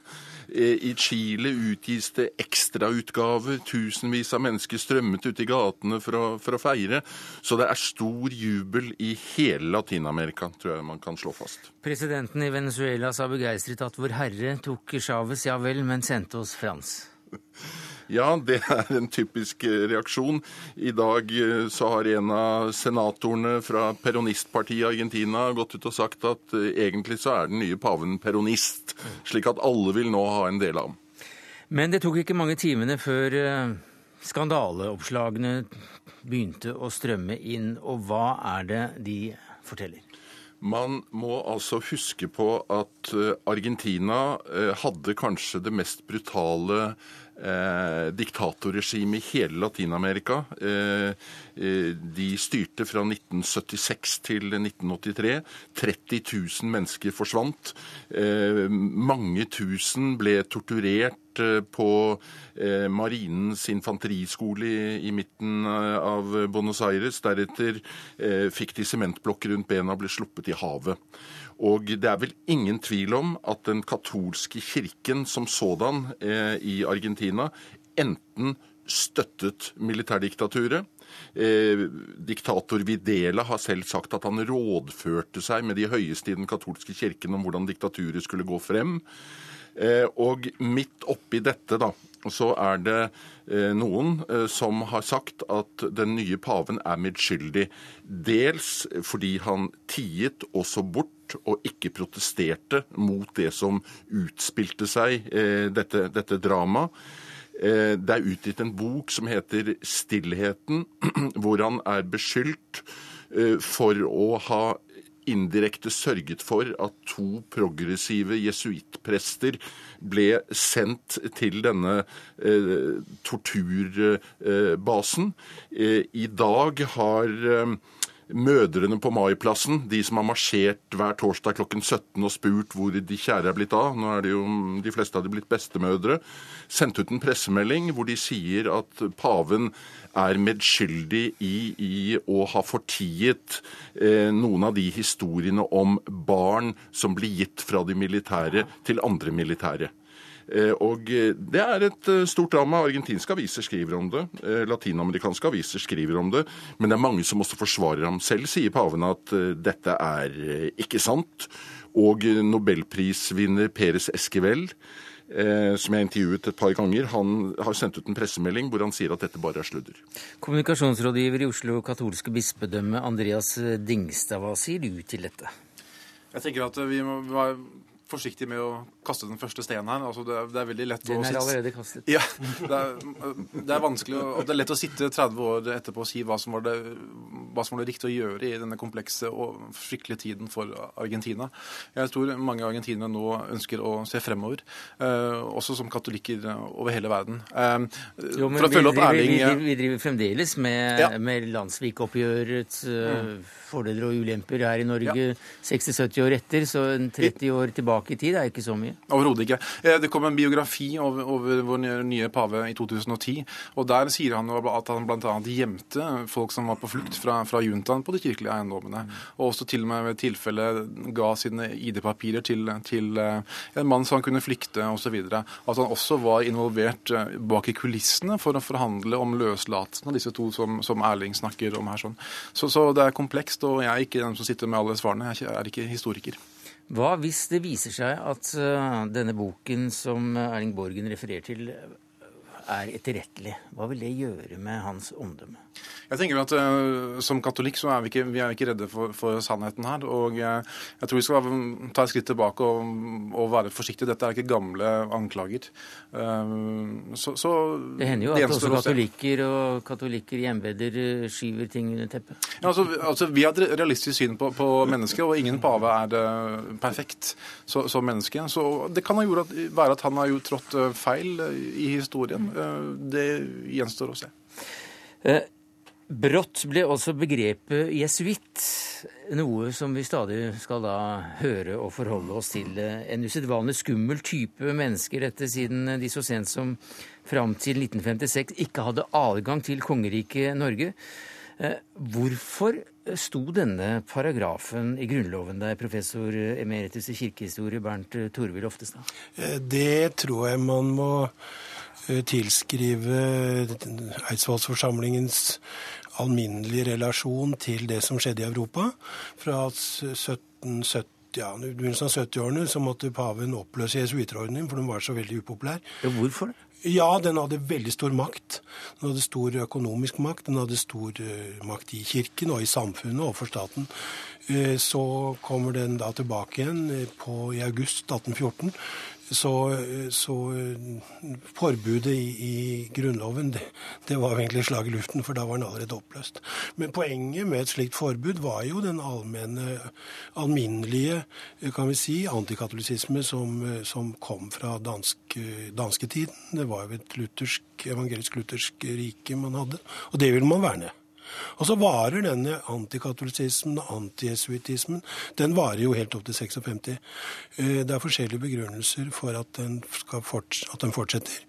S12: Eh, I Chile utgis det ekstrautgaver. Tusenvis av mennesker strømmet ut i gatene for å, for å feire. Så det er stor jubel i hele Latin-Amerika, tror jeg man kan slå fast.
S1: Presidenten i Venezuela sa begeistret at Vår Herre tok Chávez, ja vel, men sendte oss Frans.
S12: Ja, det er en typisk eh, reaksjon. I dag eh, så har en av senatorene fra peronistpartiet i Argentina gått ut og sagt at eh, egentlig så er den nye paven peronist, slik at alle vil nå ha en del av ham.
S1: Men det tok ikke mange timene før skandaleoppslagene begynte å strømme inn, og hva er det de forteller?
S12: Man må altså huske på at Argentina hadde kanskje det mest brutale eh, diktatorregime i hele Latin-Amerika. Eh, eh de styrte fra 1976 til 1983. 30 000 mennesker forsvant. Eh, mange tusen ble torturert Eh, på eh, Marinens infanteriskole i, i, midten av Buenos Aires. Deretter eh, fikk de sementblokker rundt bena og ble sluppet i havet. Og det er vel ingen tvil om at den katolske kirken som sådan eh, i Argentina enten støttet militærdiktaturet. Eh, diktator Videla har selv sagt at han rådførte seg med de høyeste i den katolske kirken om hvordan diktaturet skulle gå frem. Eh, og midt oppi dette, da, så er det eh, noen eh, som har sagt at den nye paven er medskyldig. Dels fordi han tiet også bort og ikke protesterte mot det som utspilte seg, eh, dette, dette dramaet. Det er utgitt en bok som heter 'Stillheten', hvor han er beskyldt for å ha indirekte sørget for at to progressive jesuittprester ble sendt til denne eh, torturbasen. Eh, I dag har eh, Mødrene på Maiplassen, de som har marsjert hver torsdag klokken 17 og spurt hvor de kjære er blitt av, nå er det jo de fleste av de blitt bestemødre, sendte ut en pressemelding hvor de sier at paven er medskyldig i, i å ha fortiet eh, noen av de historiene om barn som blir gitt fra de militære til andre militære. Eh, og eh, Det er et eh, stort drama. Argentinske aviser skriver om det. Latinamerikanske aviser skriver om det. Men det er mange som også forsvarer ham. Selv sier paven at dette er ikke sant. Og nobelprisvinner Peres Esquivel, som jeg intervjuet et par ganger, han har sendt ut en pressemelding hvor han sier at dette bare er sludder.
S1: Kommunikasjonsrådgiver i Oslo katolske bispedømme, Andreas Dingstad, hva sier du til dette?
S13: Jeg tenker at vi må forsiktig med å kaste den første steinen her. Altså, det, er, det, er, veldig lett
S1: Den er allerede kastet.
S13: Ja, det er, det er vanskelig, og det er lett å sitte 30 år etterpå og si hva som var det, hva som var det riktige å gjøre i denne komplekse og fryktelige tiden for Argentina. Jeg tror mange argentinere nå ønsker å se fremover, eh, også som katolikker over hele verden. Eh,
S1: jo, følge opp Erling vi, vi, driver fremdeles med, ja. med landsvikoppgjørets mm. fordeler og ulemper her i Norge ja. 60-70 år etter, så 30 år tilbake i tid er ikke så mye.
S13: Overhodet ikke. Eh, det kom en biografi over, over, vår nye pave i 2010. og Der sier han at han bl.a. gjemte folk som var på flukt fra, fra juntaen på de kirkelige eiendommene. Og også til og med ved tilfelle ga sine ID-papirer til, til, eh, en mann som han kunne flykte osv. At han også var involvert eh, bak i kulissene for å forhandle om løslatelsen av disse to som, som Erling snakker om her. Sånn. Så, så det er komplekst, og jeg er ikke den som sitter med alle svarene. Jeg er ikke historiker.
S1: Hva hvis det viser seg at uh, denne boken som Erling Borgen refererer til, er etterrettelig? Hva vil det gjøre med hans omdømme?
S13: Jeg tenker at uh, Som katolikk så er vi ikke, vi er ikke redde for, for, sannheten her. og uh, Jeg tror vi skal ta et skritt tilbake og, og, være forsiktige. Dette er ikke gamle anklager.
S1: Uh, så, så, det hender jo at også katolikker og katolikker i embeder skyver ting under teppet.
S13: Ja, altså, altså, Vi har et realistisk syn på, på mennesket, og ingen pave er perfekt som menneske. Så det kan ha gjort at, være at han har jo trådt feil i historien. Det gjenstår å se.
S1: Brått ble også begrepet jesuitt noe som vi stadig skal da høre og forholde oss til. En usedvanlig skummel type mennesker, dette siden de så sent som fram til 1956 ikke hadde adgang til kongeriket Norge. Eh, hvorfor sto denne paragrafen i Grunnloven der, professor emeritus i kirkehistorie Bernt Torvild Oftestad?
S14: Eh, det tror jeg man må eh, tilskrive Eidsvollsforsamlingens alminnelig relasjon til det som skjedde i Europa. Fra 1770 ja, begynnelsen av 70-årene så måtte paven oppløse jesuitterordningen, for den var så veldig upopulær.
S1: Ja, hvorfor det?
S14: Ja, den hadde veldig stor makt. Den hadde stor økonomisk makt, den hadde stor uh, makt i kirken og i samfunnet og for staten. Uh, så kommer den da tilbake igjen uh, på, i august 1814 så, så forbudet i, i Grunnloven, det, det, var egentlig slag i luften, for da var den allerede oppløst. Men poenget med et slikt forbud var jo den allmenne, alminnelige kan vi si, antikatolisisme som, som kom fra dansk, dansketiden. Det var jo et luthersk, evangelisk-luthersk rike man hadde, og det ville man verne. Og så varer denne antikatolisismen og antijesuitismen den varer jo helt opp til 56. Det er forskjellige begrunnelser for at den, forts at den fortsetter.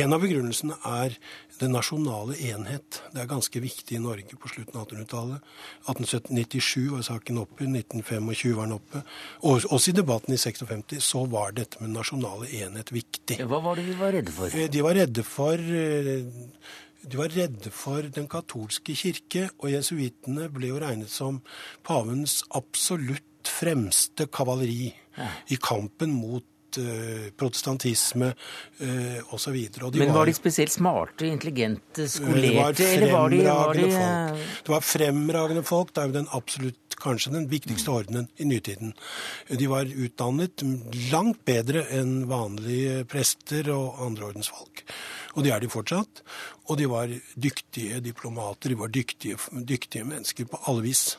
S14: En av begrunnelsene er den nasjonale enhet. Det er ganske viktig i Norge på slutten av 1800-tallet. 1897 var saken oppe, 1925 var den oppe. Og også i debatten i 56 så var dette med nasjonale enhet viktig.
S1: Hva var det de var redde for?
S14: De var redde for de var redde for den katolske kirke, og jesuittene ble jo regnet som pavens absolutt fremste kavaleri i kampen mot uh, protestantisme uh, osv.
S1: Men var de spesielt smarte, intelligente, skolerte, eller var de, var de
S14: folk. Det var fremragende folk. Det er jo den absolutt kanskje den viktigste ordenen i nytiden. De var utdannet langt bedre enn vanlige prester og andre ordensfolk. Og det er de fortsatt. Og de var dyktige diplomater, de var dyktige, dyktige mennesker på alle vis.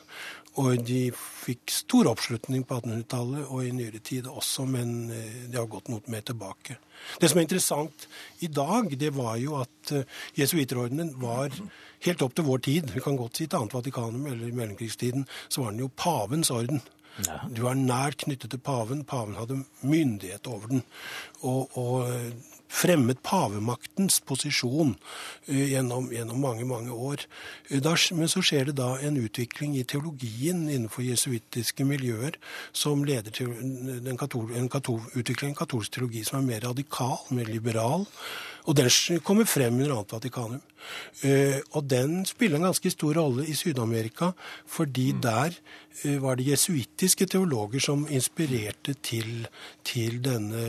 S14: Og de fikk stor oppslutning på 1800-tallet og i nyere tid også, men de har gått noe mer tilbake. Det som er interessant i dag, det var jo at uh, jesuitterordenen var helt opp til vår tid. Vi kan godt si til annet Vatikanum eller i mellomkrigstiden, så var den jo pavens orden. Ja. Du var nært knyttet til paven. Paven hadde myndighet over den. Og, og fremmet pavemaktens posisjon uh, gjennom, gjennom, mange, mange år. Da, men så skjer det da en utvikling i teologien innenfor jesuittiske miljøer som leder til en, katol, en katol, utvikling av katolsk teologi som er mer radikal, mer liberal. Og den kommer frem under annet Vatikanum. Uh, og den spiller en ganske stor rolle i Syd-Amerika, fordi mm. der uh, var det jesuittiske teologer som inspirerte til, til denne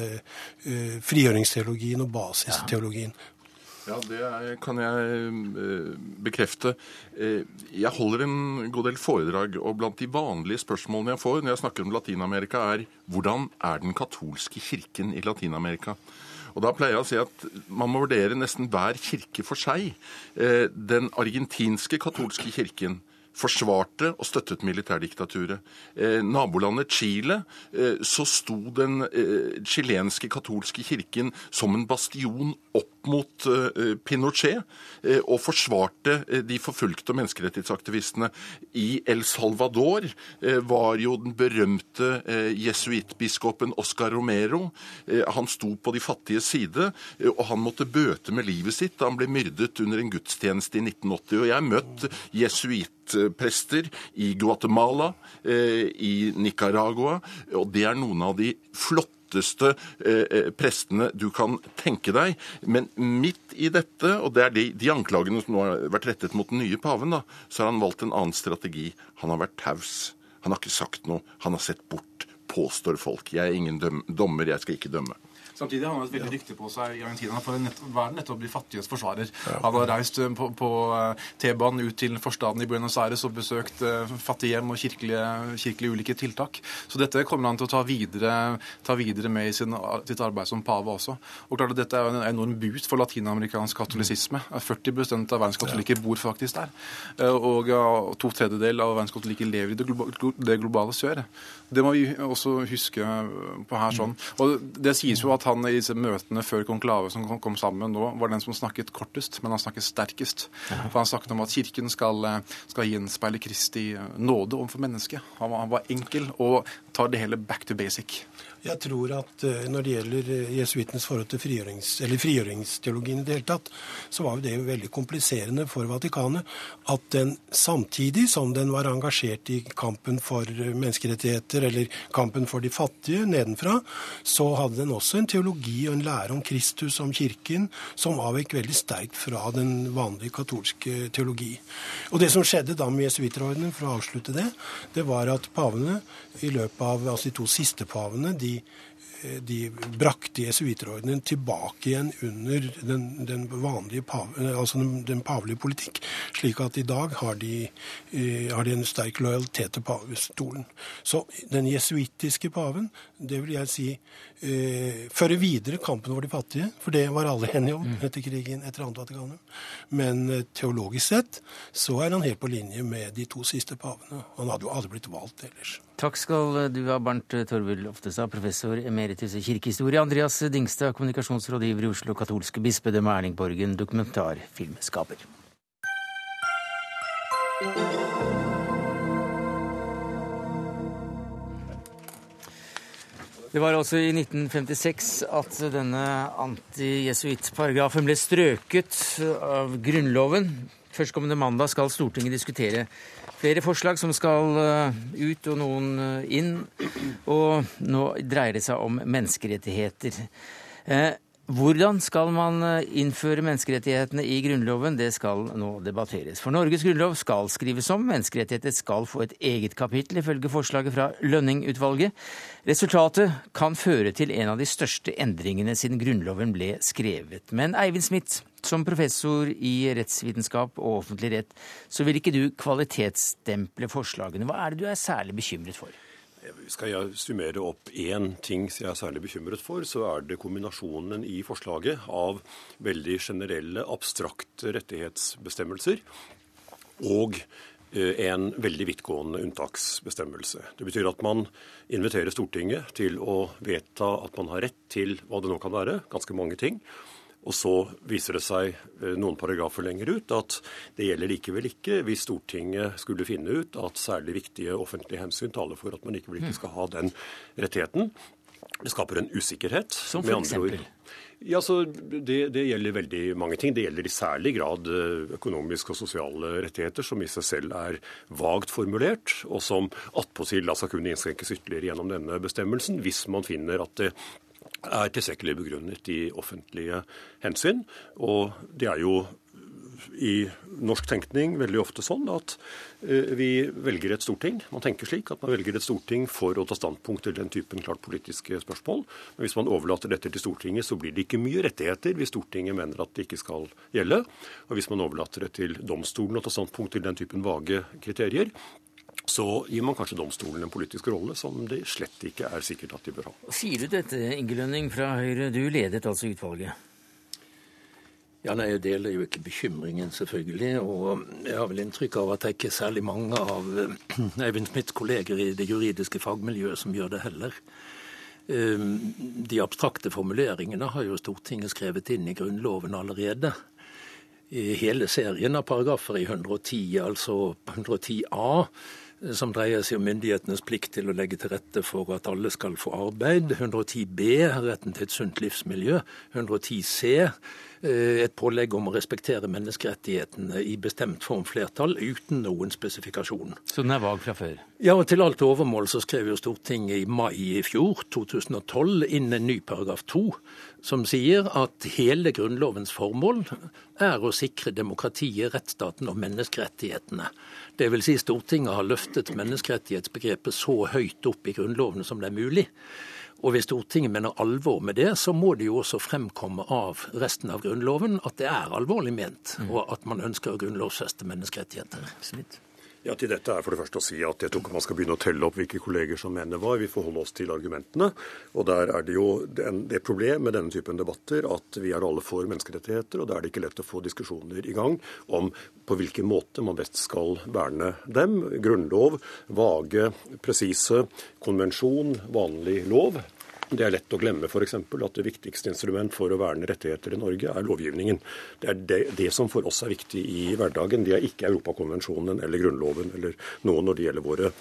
S14: uh, frigjøringsteologien og basisteologien.
S12: Ja, det kan jeg bekrefte. Jeg holder en god del foredrag, og blant de vanlige spørsmålene jeg får når jeg snakker om Latin-Amerika, er hvordan er den katolske kirken i Latin-Amerika? Og Da pleier jeg å si at man må vurdere nesten hver kirke for seg. Eh, den argentinske katolske kirken forsvarte og støttet militærdiktaturet. Eh, nabolandet Chile eh, så sto den chilenske katolske kirken som en bastion opp mot uh, Pinochet uh, og forsvarte uh, de forfulgte menneskerettighetsaktivistene. I El Salvador var jo den berømte jesuittbiskopen Oscar Romero. han sto på de fattiges side, og han måtte bøte med livet sitt da han ble myrdet under en gudstjeneste i 1980. Og jeg har møtt jesuittprester i Guatemala, i Nicaragua, og det er noen av de flotte eh, eh, prestene du kan tenke deg. Men midt i dette, og det er de, de anklagene som nå har vært rettet mot den nye paven, da, så har han valgt en annen strategi. Han har vært taus. Han har ikke sagt noe. Han har sett bort, påstår folk. Jeg er ingen dommer, jeg skal ikke dømme.
S13: Samtidig har han et veldig rykte på seg i Argentina for å være nettopp de fattiges forsvarer. Han har reist eh, på, på eh, T-banen ut til forstaden i Buenos Aires og besøkt uh, fattighjem og kirkelige, kirkelige, ulike tiltak. Så dette kommer han til å ta videre, ta videre med i sin, sitt arbeid som pave også. Og klart at Dette er en enorm boost for latinamerikansk katolisisme. 40 av verdens katolikker bor faktisk der. Og to tredjedeler av verdens katolikker lever i det, det globale sør. Det må vi også huske på her. sånn. Og Det sies jo at han i disse møtene før konklave som kom sammen nå, var den som snakket kortest, men han snakket sterkest. For Han snakket om at Kirken skal, skal gjenspeile Kristi nåde overfor mennesket. Han han var enkel og tar det hele back to basic.
S14: Jeg tror at uh, når det gjelder uh, jesuittenes forhold til frigjørings, frigjøringsteologien i det hele tatt, så var jo det veldig kompliserende for Vatikanet at den samtidig som den var engasjert i kampen for uh, menneskerettigheter eller kampen for de fattige nedenfra, så hadde den også en teologi og en lære om Kristus, om kirken, som avvek veldig sterkt fra den vanlige katolske teologi. Og det som skjedde da med jesuitterordenen, for å avslutte det, det var at pavene i løpet av altså de to siste pavene de Eh, de brakte jesuitterordenen tilbake igjen under den, den vanlige eh, altså den, den, pavelige politikk. Slik at i dag har de, eh, har de en sterk lojalitet til pavestolen. Så den jesuittiske paven, det vil jeg si, eh, fører videre kampen over de fattige, for det var alle enige om mm. etter krigen etter andre Vatikanum. Men teologisk sett så er han helt på linje med de to siste pavene. Han hadde jo aldri blitt valgt ellers.
S1: Takk skal du ha, Bernt Torvild Oftestad, professor emeritus i kirkehistorie. Andreas Dingstad, kommunikasjonsrådgiver i Oslo katolske bispedømme. Erling Borgen, dokumentarfilmskaper. Det var altså i 1956 at denne antijesuittparagrafen ble strøket av Grunnloven. Førstkommende mandag skal Stortinget diskutere flere forslag som skal eh, ut og noen eh, inn. Og nå dreier det seg om menneskerettigheter. Hvordan skal man eh, innføre menneskerettighetene i Grunnloven? Det skal nå debatteres. For Norges grunnlov skal skrives om. Menneskerettigheter skal få et eget kapittel, ifølge forslaget fra Lønning-utvalget. Resultatet kan føre til en av de største endringene siden Grunnloven ble skrevet. Men Eivind Smith, som professor i rettsvitenskap og offentlig rett, så vil ikke du kvalitetsstemple forslagene. Hva er det du er særlig bekymret for?
S15: Skal jeg summere opp én ting som jeg er særlig bekymret for, så er det kombinasjonen i forslaget av veldig generelle, abstrakte rettighetsbestemmelser og eh, en veldig vidtgående unntaksbestemmelse. Det betyr at man inviterer Stortinget til å vedta at man har rett til hva det nå kan være, ganske mange ting. Og så viser det seg eh, noen paragrafer lenger ut at det gjelder likevel ikke hvis Stortinget skulle finne ut at særlig viktige offentlige hensyn taler for at man likevel ikke skal ha den rettigheten. Det skaper en usikkerhet.
S1: Som for eksempel?
S15: Ja, så det, det, gjelder veldig mange ting. Det gjelder i særlig grad eh, økonomiske og sosiale rettigheter, som i seg selv er vagt formulert, og som attpåtil skal kunne innskrenkes ytterligere gjennom denne bestemmelsen, hvis man finner at det er tilstrekkelig begrunnet i offentlige hensyn. Og det er jo i norsk tenkning veldig ofte sånn at eh, vi velger et storting. Man tenker slik at man velger et storting for å ta standpunkt til den typen klart politiske spørsmål. Men hvis man overlater dette til Stortinget, så blir det ikke mye rettigheter hvis Stortinget mener at det ikke skal gjelde. Og hvis man overlater det til domstolen å ta standpunkt til den typen vage kriterier, så gir man kanskje domstolen en politisk rolle som det slett ikke er sikkert at de bør ha.
S1: Sier du dette, Inge Lønning fra Høyre, du ledet altså utvalget?
S16: Ja, nei, Jeg deler jo ikke bekymringen, selvfølgelig. Og jeg har vel inntrykk av at det er ikke særlig mange av eh, Eivind Smiths kolleger i det juridiske fagmiljøet som gjør det heller. Ehm, de abstrakte formuleringene har jo Stortinget skrevet inn i Grunnloven allerede. I hele serien av paragrafer i 110, altså 110a, som dreier seg om myndighetenes plikt til å legge til rette for at alle skal få arbeid. 110 b, retten til et sunt livsmiljø. 110 c, eh, et pålegg om å respektere menneskerettighetene i bestemt form flertall, uten noen spesifikasjon.
S1: Så den er vag fra før?
S16: Ja, og til alt overmål så skrev jo Stortinget i mai i fjor, 2012, inn en ny paragraf 2, som sier at hele Grunnlovens formål er å sikre demokratiet, rettsstaten og menneskerettighetene. Det vil si Stortinget har løftet menneskerettighetsbegrepet så høyt opp i Grunnloven som det er mulig. Og hvis Stortinget mener alvor med det, så må det jo også fremkomme av resten av Grunnloven at det er alvorlig ment, mm. og at man ønsker å grunnlovfeste menneskerettigheter.
S1: Smith.
S15: Ja, Til dette er for det første å si at jeg tror ikke man skal begynne å telle opp hvilke kolleger som mener hva. Vi forholder oss til argumentene. Og der er det jo det problem med denne typen debatter at vi er alle for menneskerettigheter, og da er det ikke lett å få diskusjoner i gang om på hvilken måte man best skal verne dem. Grunnlov, vage, presise, konvensjon, vanlig lov. Det er lett å glemme f.eks. at det viktigste instrument for å verne rettigheter i Norge er lovgivningen. Det er det, det, som for oss er viktig i hverdagen. Det er ikke Europakonvensjonen eller Grunnloven eller noe når det gjelder våre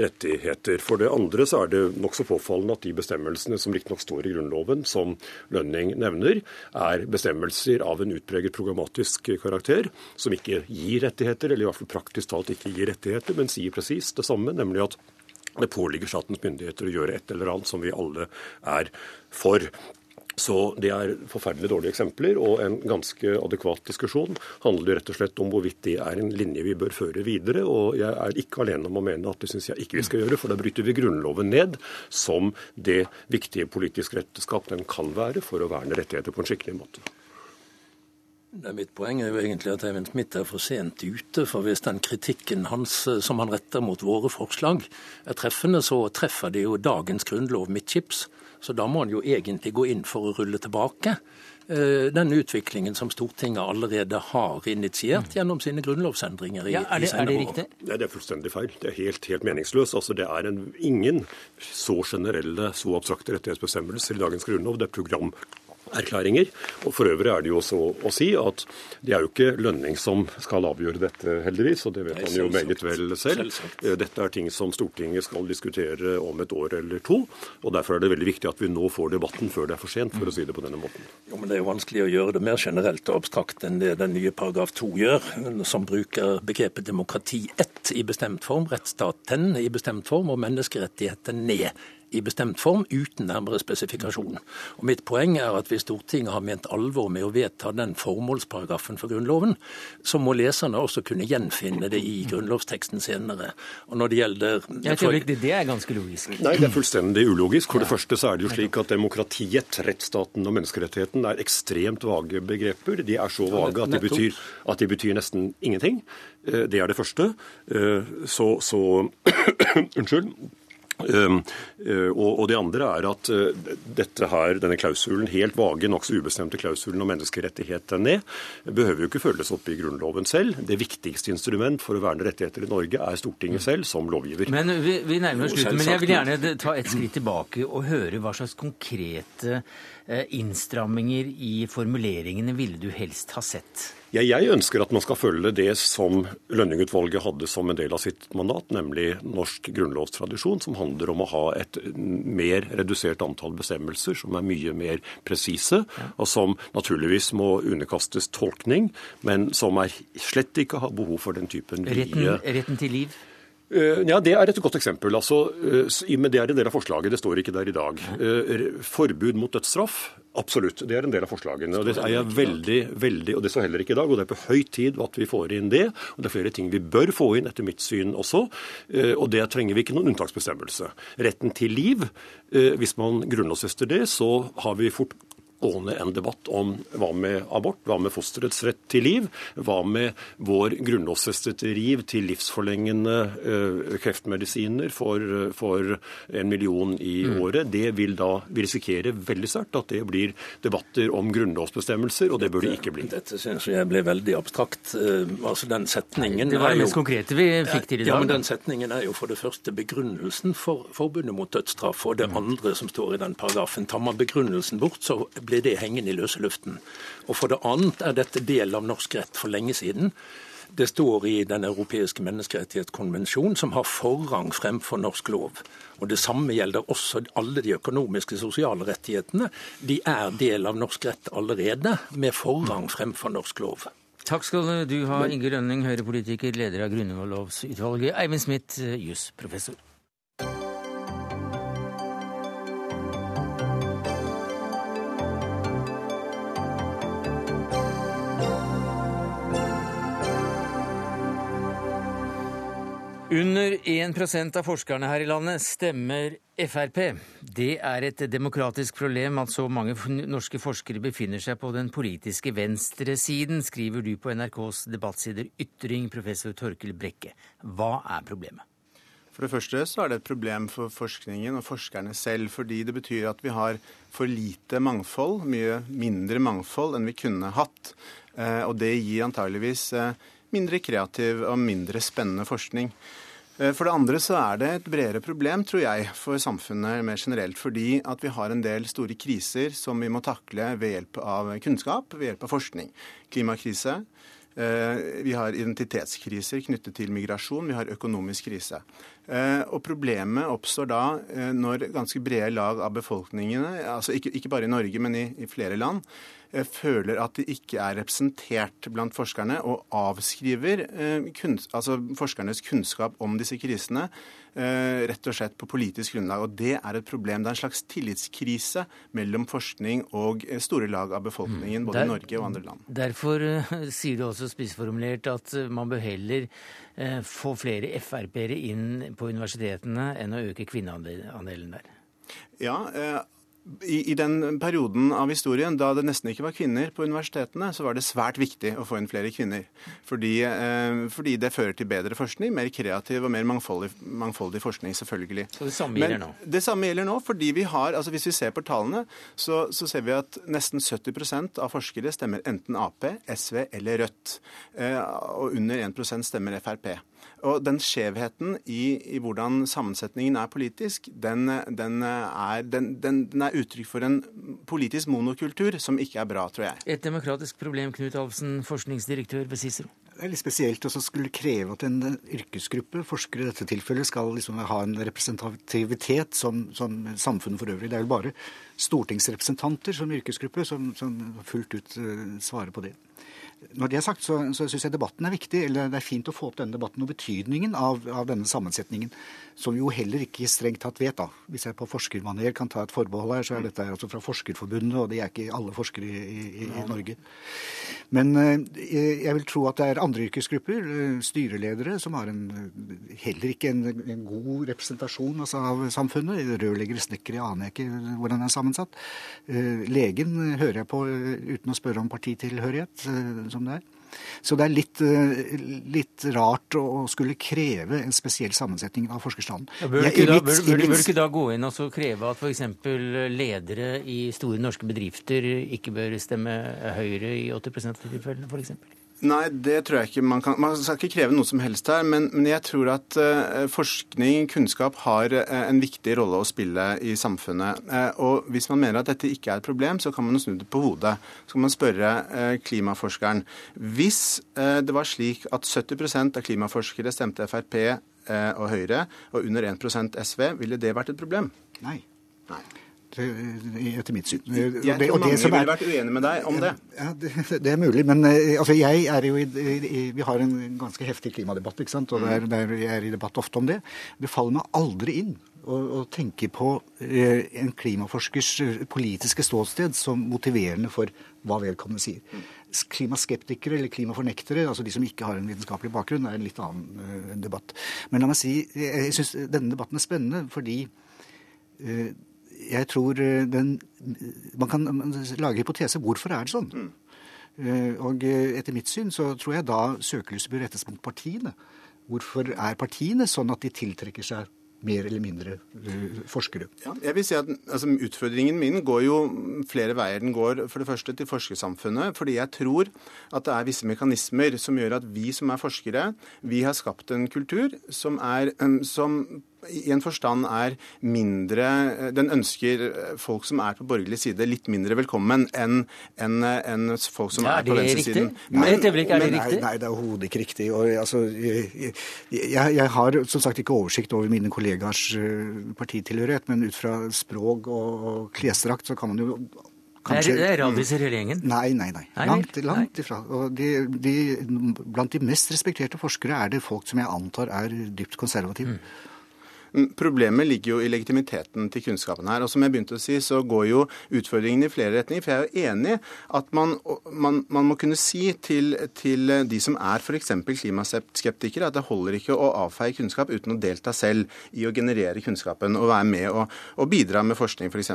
S15: rettigheter. For det andre så er det nokså påfallende at de bestemmelsene som riktignok står i Grunnloven, som Lønning nevner, er bestemmelser av en utpreget programmatisk karakter, som ikke gir rettigheter, eller i hvert fall praktisk talt ikke gir rettigheter, men sier presis det samme, nemlig at det påligger statens myndigheter å gjøre et eller annet som vi alle er for. Så det er forferdelig dårlige eksempler, og en ganske adekvat diskusjon handler rett og slett om hvorvidt det er en linje vi bør føre videre. Og jeg er ikke alene om å mene at det syns jeg ikke vi skal gjøre, for da bryter vi Grunnloven ned som det viktige politiske retteskap den kan være for å verne rettigheter på en skikkelig måte.
S16: Det mitt poeng er jo egentlig at Eivind Smith er for sent ute. For hvis den kritikken hans som han retter mot våre forslag er treffende, så treffer det jo dagens grunnlov midtskips. Så da må han jo egentlig gå inn for å rulle tilbake eh, den utviklingen som Stortinget allerede har initiert gjennom sine grunnlovsendringer i, ja,
S1: er det,
S16: er
S1: det riktig?
S15: Nei, det er fullstendig feil. Det er helt, helt meningsløst. Altså, det er en, ingen så generelle, så abstrakte rettighetsbestemmelser i dagens grunnlov. Det er program erklæringer. Og For øvrig er det jo også å si at det er jo ikke lønning som skal avgjøre dette, heldigvis. Og det vet han jo meget vel selv. Eh, dette er ting som Stortinget skal diskutere om et år eller to. Og Derfor er det veldig viktig at vi nå får debatten før det er for sent, for å si det på denne måten.
S16: Jo, men Det er jo vanskelig å gjøre det mer generelt og abstrakt enn det den nye paragraf 2 gjør, som bruker begrepet demokrati ett i bestemt form, rettsstaten i bestemt form og menneskerettigheter ned i bestemt form uten nærmere spesifikasjon. Og Mitt poeng er at hvis Stortinget har ment alvor med å vedta den formålsparagrafen for Grunnloven, så må leserne også kunne gjenfinne det i grunnlovsteksten senere. Og når Det gjelder...
S1: Jeg tror ikke det er ganske logisk.
S15: Nei, det er fullstendig ulogisk. For det første så er det jo slik at demokratiet, rettsstaten og menneskerettigheten er ekstremt vage begreper. De er så vage at de betyr, at de betyr nesten ingenting. Eh, det er det første. Eh, så, så Unnskyld. Um, uh, og, det andre er at uh, dette her, denne klausulen, helt vage, nokså ubestemte klausulen om menneskerettighetene, behøver jo ikke følges opp i Grunnloven selv. Det viktigste instrument for å verne rettigheter i Norge er Stortinget mm. selv, som lovgiver.
S1: Men Vi, vi nærmer oss slutten, men jeg vil gjerne ta et skritt tilbake og høre hva slags konkrete uh, innstramminger i formuleringene ville du helst ha sett?
S15: Ja, jeg ønsker at man skal følge det som Lønning-utvalget hadde som en del av sitt mandat, nemlig norsk grunnlovstradisjon, som handler om å ha et mer redusert antall bestemmelser, som er mye mer presise, og som naturligvis må underkastes tolkning, men som er slett ikke har behov for den typen
S1: retten, retten til liv?
S15: Eh, ja, Det er et godt eksempel. Altså, eh, men Det er en del av forslaget. Det står ikke der i dag. Eh, forbud mot dødsstraff, absolutt. Det er en del av forslagene. og Det er jeg veldig, veldig, og det står heller ikke i dag. og Det er på høy tid at vi får inn det. og Det er flere ting vi bør få inn, etter mitt syn også. Og det trenger vi ikke noen unntaksbestemmelse. Retten til liv, hvis man grunnlovfester det, så har vi fort gående en debatt om hva med abort, hva med fosterets rett til liv, hva med vår grunnlovfestede riv til livsforlengende uh, kreftmedisiner for, for, en million i mm. året. Det vil da vi risikerer veldig sterkt at det blir debatter om grunnlovsbestemmelser, og det bør det ikke bli.
S16: Dette syns jeg ble veldig abstrakt. Uh, altså den setningen
S1: Det var det mest konkrete vi fikk til i dag.
S16: Ja, men den setningen er jo for det første begrunnelsen for forbudet mot dødsstraff, og det mm. andre som står i den paragrafen. Tar man begrunnelsen bort, så blir det hengende i løse luften. Og for det annet er dette del av norsk rett for lenge siden. Det står i Den europeiske menneskerettighetskonvensjon, som har forrang fremfor norsk lov. Og Det samme gjelder også alle de økonomiske sosiale rettighetene. De er del av norsk rett allerede, med forrang fremfor norsk lov.
S1: Takk skal du ha, Inge Rønning, Høyre-politiker, leder av Grunnlovsutvalget. Eivind Smith, jusprofessor. Under 1% av forskerne her i landet stemmer Frp. Det er et demokratisk problem at så mange norske forskere befinner seg på den politiske venstresiden, skriver du på NRKs debattsider Ytring, professor Torkel Brekke. Hva er problemet?
S17: For det første så er det et problem for forskningen og forskerne selv, fordi det betyr at vi har for lite mangfold, mye mindre mangfold enn vi kunne hatt. Eh, og det gir antageligvis eh, mindre kreativ og mindre spennende forskning. Eh, for det andre så er det et bredere problem, tror jeg, for samfunnet mer generelt. Fordi at vi har en del store kriser som vi må takle ved hjelp av kunnskap, ved hjelp av forskning. Klimakrise. Eh, vi har identitetskriser knyttet til migrasjon. Vi har økonomisk krise. Eh, og Problemet oppstår da når ganske brede lag av befolkningene, altså ikke, bare i Norge, men i, flere land, føler at de ikke er representert blant forskerne, og avskriver eh, kunst, altså forskernes kunnskap om disse krisene eh, rett og slett på politisk grunnlag. Og Det er et problem. Det er en slags tillitskrise mellom forskning og store lag av befolkningen, både både i Norge og andre land.
S1: Derfor sier du også spissformulert at man bør heller få flere Frp-ere inn på universitetene enn å øke kvinneandelen der.
S17: Ja, i, I, den perioden av historien da det nesten ikke var kvinner på universitetene, så var det svært viktig å få inn flere kvinner. Fordi, eh, fordi det fører til bedre forskning, mer kreativ og mer mangfoldig, mangfoldig forskning, selvfølgelig.
S1: Så det samme gjelder nå?
S17: det samme gjelder nå, fordi vi har, altså Hvis vi ser på tallene, så, så ser vi at nesten 70% av forskere stemmer enten Ap, SV eller Rødt. Eh, og under 1% stemmer Frp. Og den skjevheten i, i hvordan sammensetningen er politisk, den, den, er, den, den, er, uttrykk for en politisk monokultur som ikke er bra, tror jeg.
S1: Et demokratisk problem, Knut Alvsen, forskningsdirektør ved CICERO.
S18: Det er litt spesielt å skulle kreve at en yrkesgruppe, forskere i dette tilfellet, skal liksom ha en representativitet som, som samfunnet for øvrig. Det er vel bare stortingsrepresentanter som yrkesgruppe som, som fullt ut uh, svarer på det. Når det er sagt, så, så syns jeg debatten er viktig. eller Det er fint å få opp denne debatten og betydningen av, av, denne sammensetningen. Som vi jo heller ikke strengt tatt vet. da. Hvis jeg på forskermaner kan ta et forbehold her, så er dette altså fra Forskerforbundet, og det er ikke alle forskere i, i, i Norge. Men eh, jeg vil tro at det er andre yrkesgrupper, eh, styreledere, som har en, heller ikke en, en god representasjon altså, av samfunnet. Rørleggere, snekkere, aner jeg ikke hvordan det er sammensatt. Eh, legen hører jeg på uten å spørre om partitilhørighet som det er. Så det er litt, eh, litt, rart å skulle kreve en spesiell sammensetning av forskerstanden.
S1: Ja, bør, du ikke da, bør, bør, bør ikke da gå inn og kreve at f.eks. ledere i store norske bedrifter ikke bør stemme Høyre i 80% av tilfellene, f.eks.?
S17: Nei, det tror jeg ikke. Man, kan, man skal ikke kreve noe som helst her. Men, men jeg tror at uh, forskning, kunnskap, har uh, en viktig rolle å spille i samfunnet. Uh, og hvis man mener at dette ikke er et problem, så kan man snu det på hodet. Så kan man spørre klimaforskeren. Hvis det var slik at 70% av klimaforskere stemte Frp og Høyre, og under 1% SV, ville det vært et problem?
S18: Nei.
S17: Nei
S18: etter mitt syn.
S17: Jeg tror mange ville vært uenig med deg om det.
S18: Ja, det, det er mulig. Men eh, altså, jeg er jo i, i, Vi har en ganske heftig klimadebatt, ikke sant? og der, der jeg er i debatt ofte om det. Det faller meg aldri inn å, tenke på eh, en klimaforskers eh, politiske ståsted som motiverende for hva vedkommende sier. Klimaskeptikere eller klimafornektere, altså de som ikke har en vitenskapelig bakgrunn, er en litt annen uh, debatt. Men la meg si, jeg syns denne debatten er spennende fordi uh, jeg tror eh, den Man kan lage hypotese. Hvorfor er det sånn? Mm. Eh, og eh, etter mitt syn så tror jeg da søkelyset bør rettes mot partiene. Hvorfor er partiene sånn at de tiltrekker seg mer eller mindre forskere.
S17: Ja, jeg vil si at altså, Utfordringen min går jo flere veier. Den går for det første til forskersamfunnet, fordi jeg tror at det er visse mekanismer som gjør at vi som er forskere, vi har skapt en kultur som, er, som i en forstand er mindre Den ønsker folk som er på borgerlig side, litt mindre velkommen enn en, en folk som ja, er, er på venstresiden.
S1: Nei, er det riktig?
S18: Nei, nei, det er overhodet ikke riktig. Og, altså, jeg, jeg, jeg, har som sagt ikke oversikt over mine kollegers eh, partitilhørighet, men ut fra språk og, og klesdrakt så kan man jo
S1: Kanskje, det er radiser hele gjengen?
S18: Nei, nei, nei. Langt, langt ifra. Og de, de, blant de mest respekterte forskere er det folk som jeg antar er dypt konservative. Mm.
S17: Problemet ligger jo i legitimiteten til kunnskapen her. Og som jeg begynte å si, så går jo utfordringen i flere retninger. For jeg er jo enig at man, man, man må kunne si til, til de som er f.eks. klimaskeptikere, at det holder ikke å avfeie kunnskap uten å delta selv i å generere kunnskapen og være med og, og bidra med forskning f.eks.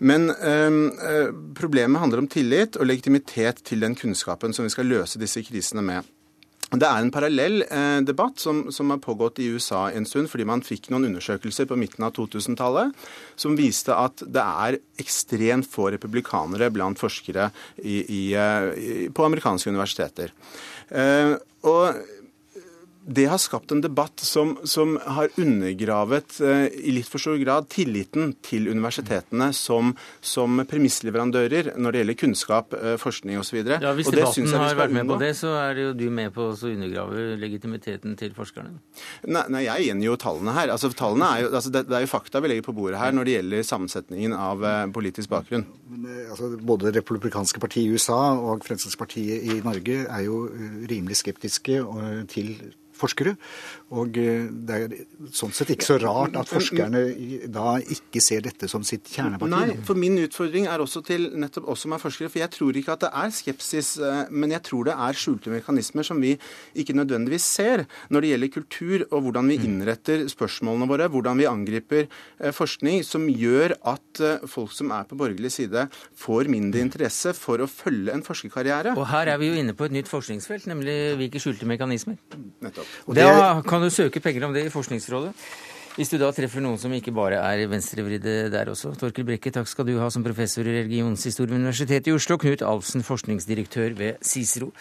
S17: Men øh, problemet handler om tillit og legitimitet til den kunnskapen som vi skal løse disse krisene med. Det er en parallell eh, debatt som, som, har pågått i USA en stund, fordi man fikk noen undersøkelser på midten av 2000-tallet som viste at det er ekstremt få republikanere blant forskere i, i, i, på amerikanske universiteter. Eh, og det har skapt en debatt som, som har undergravet eh, i litt for stor grad tilliten til universitetene som, som premissleverandører når det gjelder kunnskap, eh, forskning osv.
S1: Ja, hvis debatten har vært med på det, så er det jo du med på å undergrave legitimiteten til forskerne?
S17: Nei, nei jeg gjengir jo tallene her. Altså, tallene er jo, altså, det, det, er jo fakta vi legger på bordet her når det gjelder sammensetningen av eh, politisk bakgrunn.
S18: Men, altså, både Det republikanske partiet i USA og Fremskrittspartiet i Norge er jo rimelig skeptiske til forskere. Og eh, det er sånn sett ikke så rart at forskerne da ikke ser dette som sitt kjerneparti.
S17: Nei, for min utfordring er også til nettopp oss som er forskere. For jeg tror ikke at det er skepsis, eh, men jeg tror det er skjulte mekanismer som vi ikke nødvendigvis ser når det gjelder kultur og hvordan vi mm. innretter spørsmålene våre, hvordan vi angriper eh, forskning, som gjør at folk som er på borgerlig side, får mindre interesse for å følge en forskerkarriere.
S1: Og her er vi jo inne på et nytt forskningsfelt, nemlig hvilke skjulte mekanismer. Nettopp. Og det kan du søke penger om det i Forskningsrådet? Hvis du da treffer noen som ikke bare er venstrevridde der også. Torkel Brekke, takk skal du ha som professor i religionshistorie ved Universitetet i Oslo. Knut Alfsen, forskningsdirektør ved Cicero.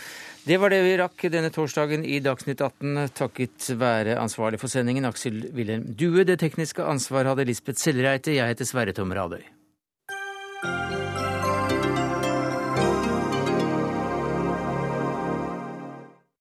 S1: Det var det vi rakk denne torsdagen i Dagsnytt 18, takket være ansvarlig for sendingen Aksel Wilhelm Due. Det tekniske ansvar hadde Lisbeth Sellreite. Jeg heter Sverre Tom Radøy.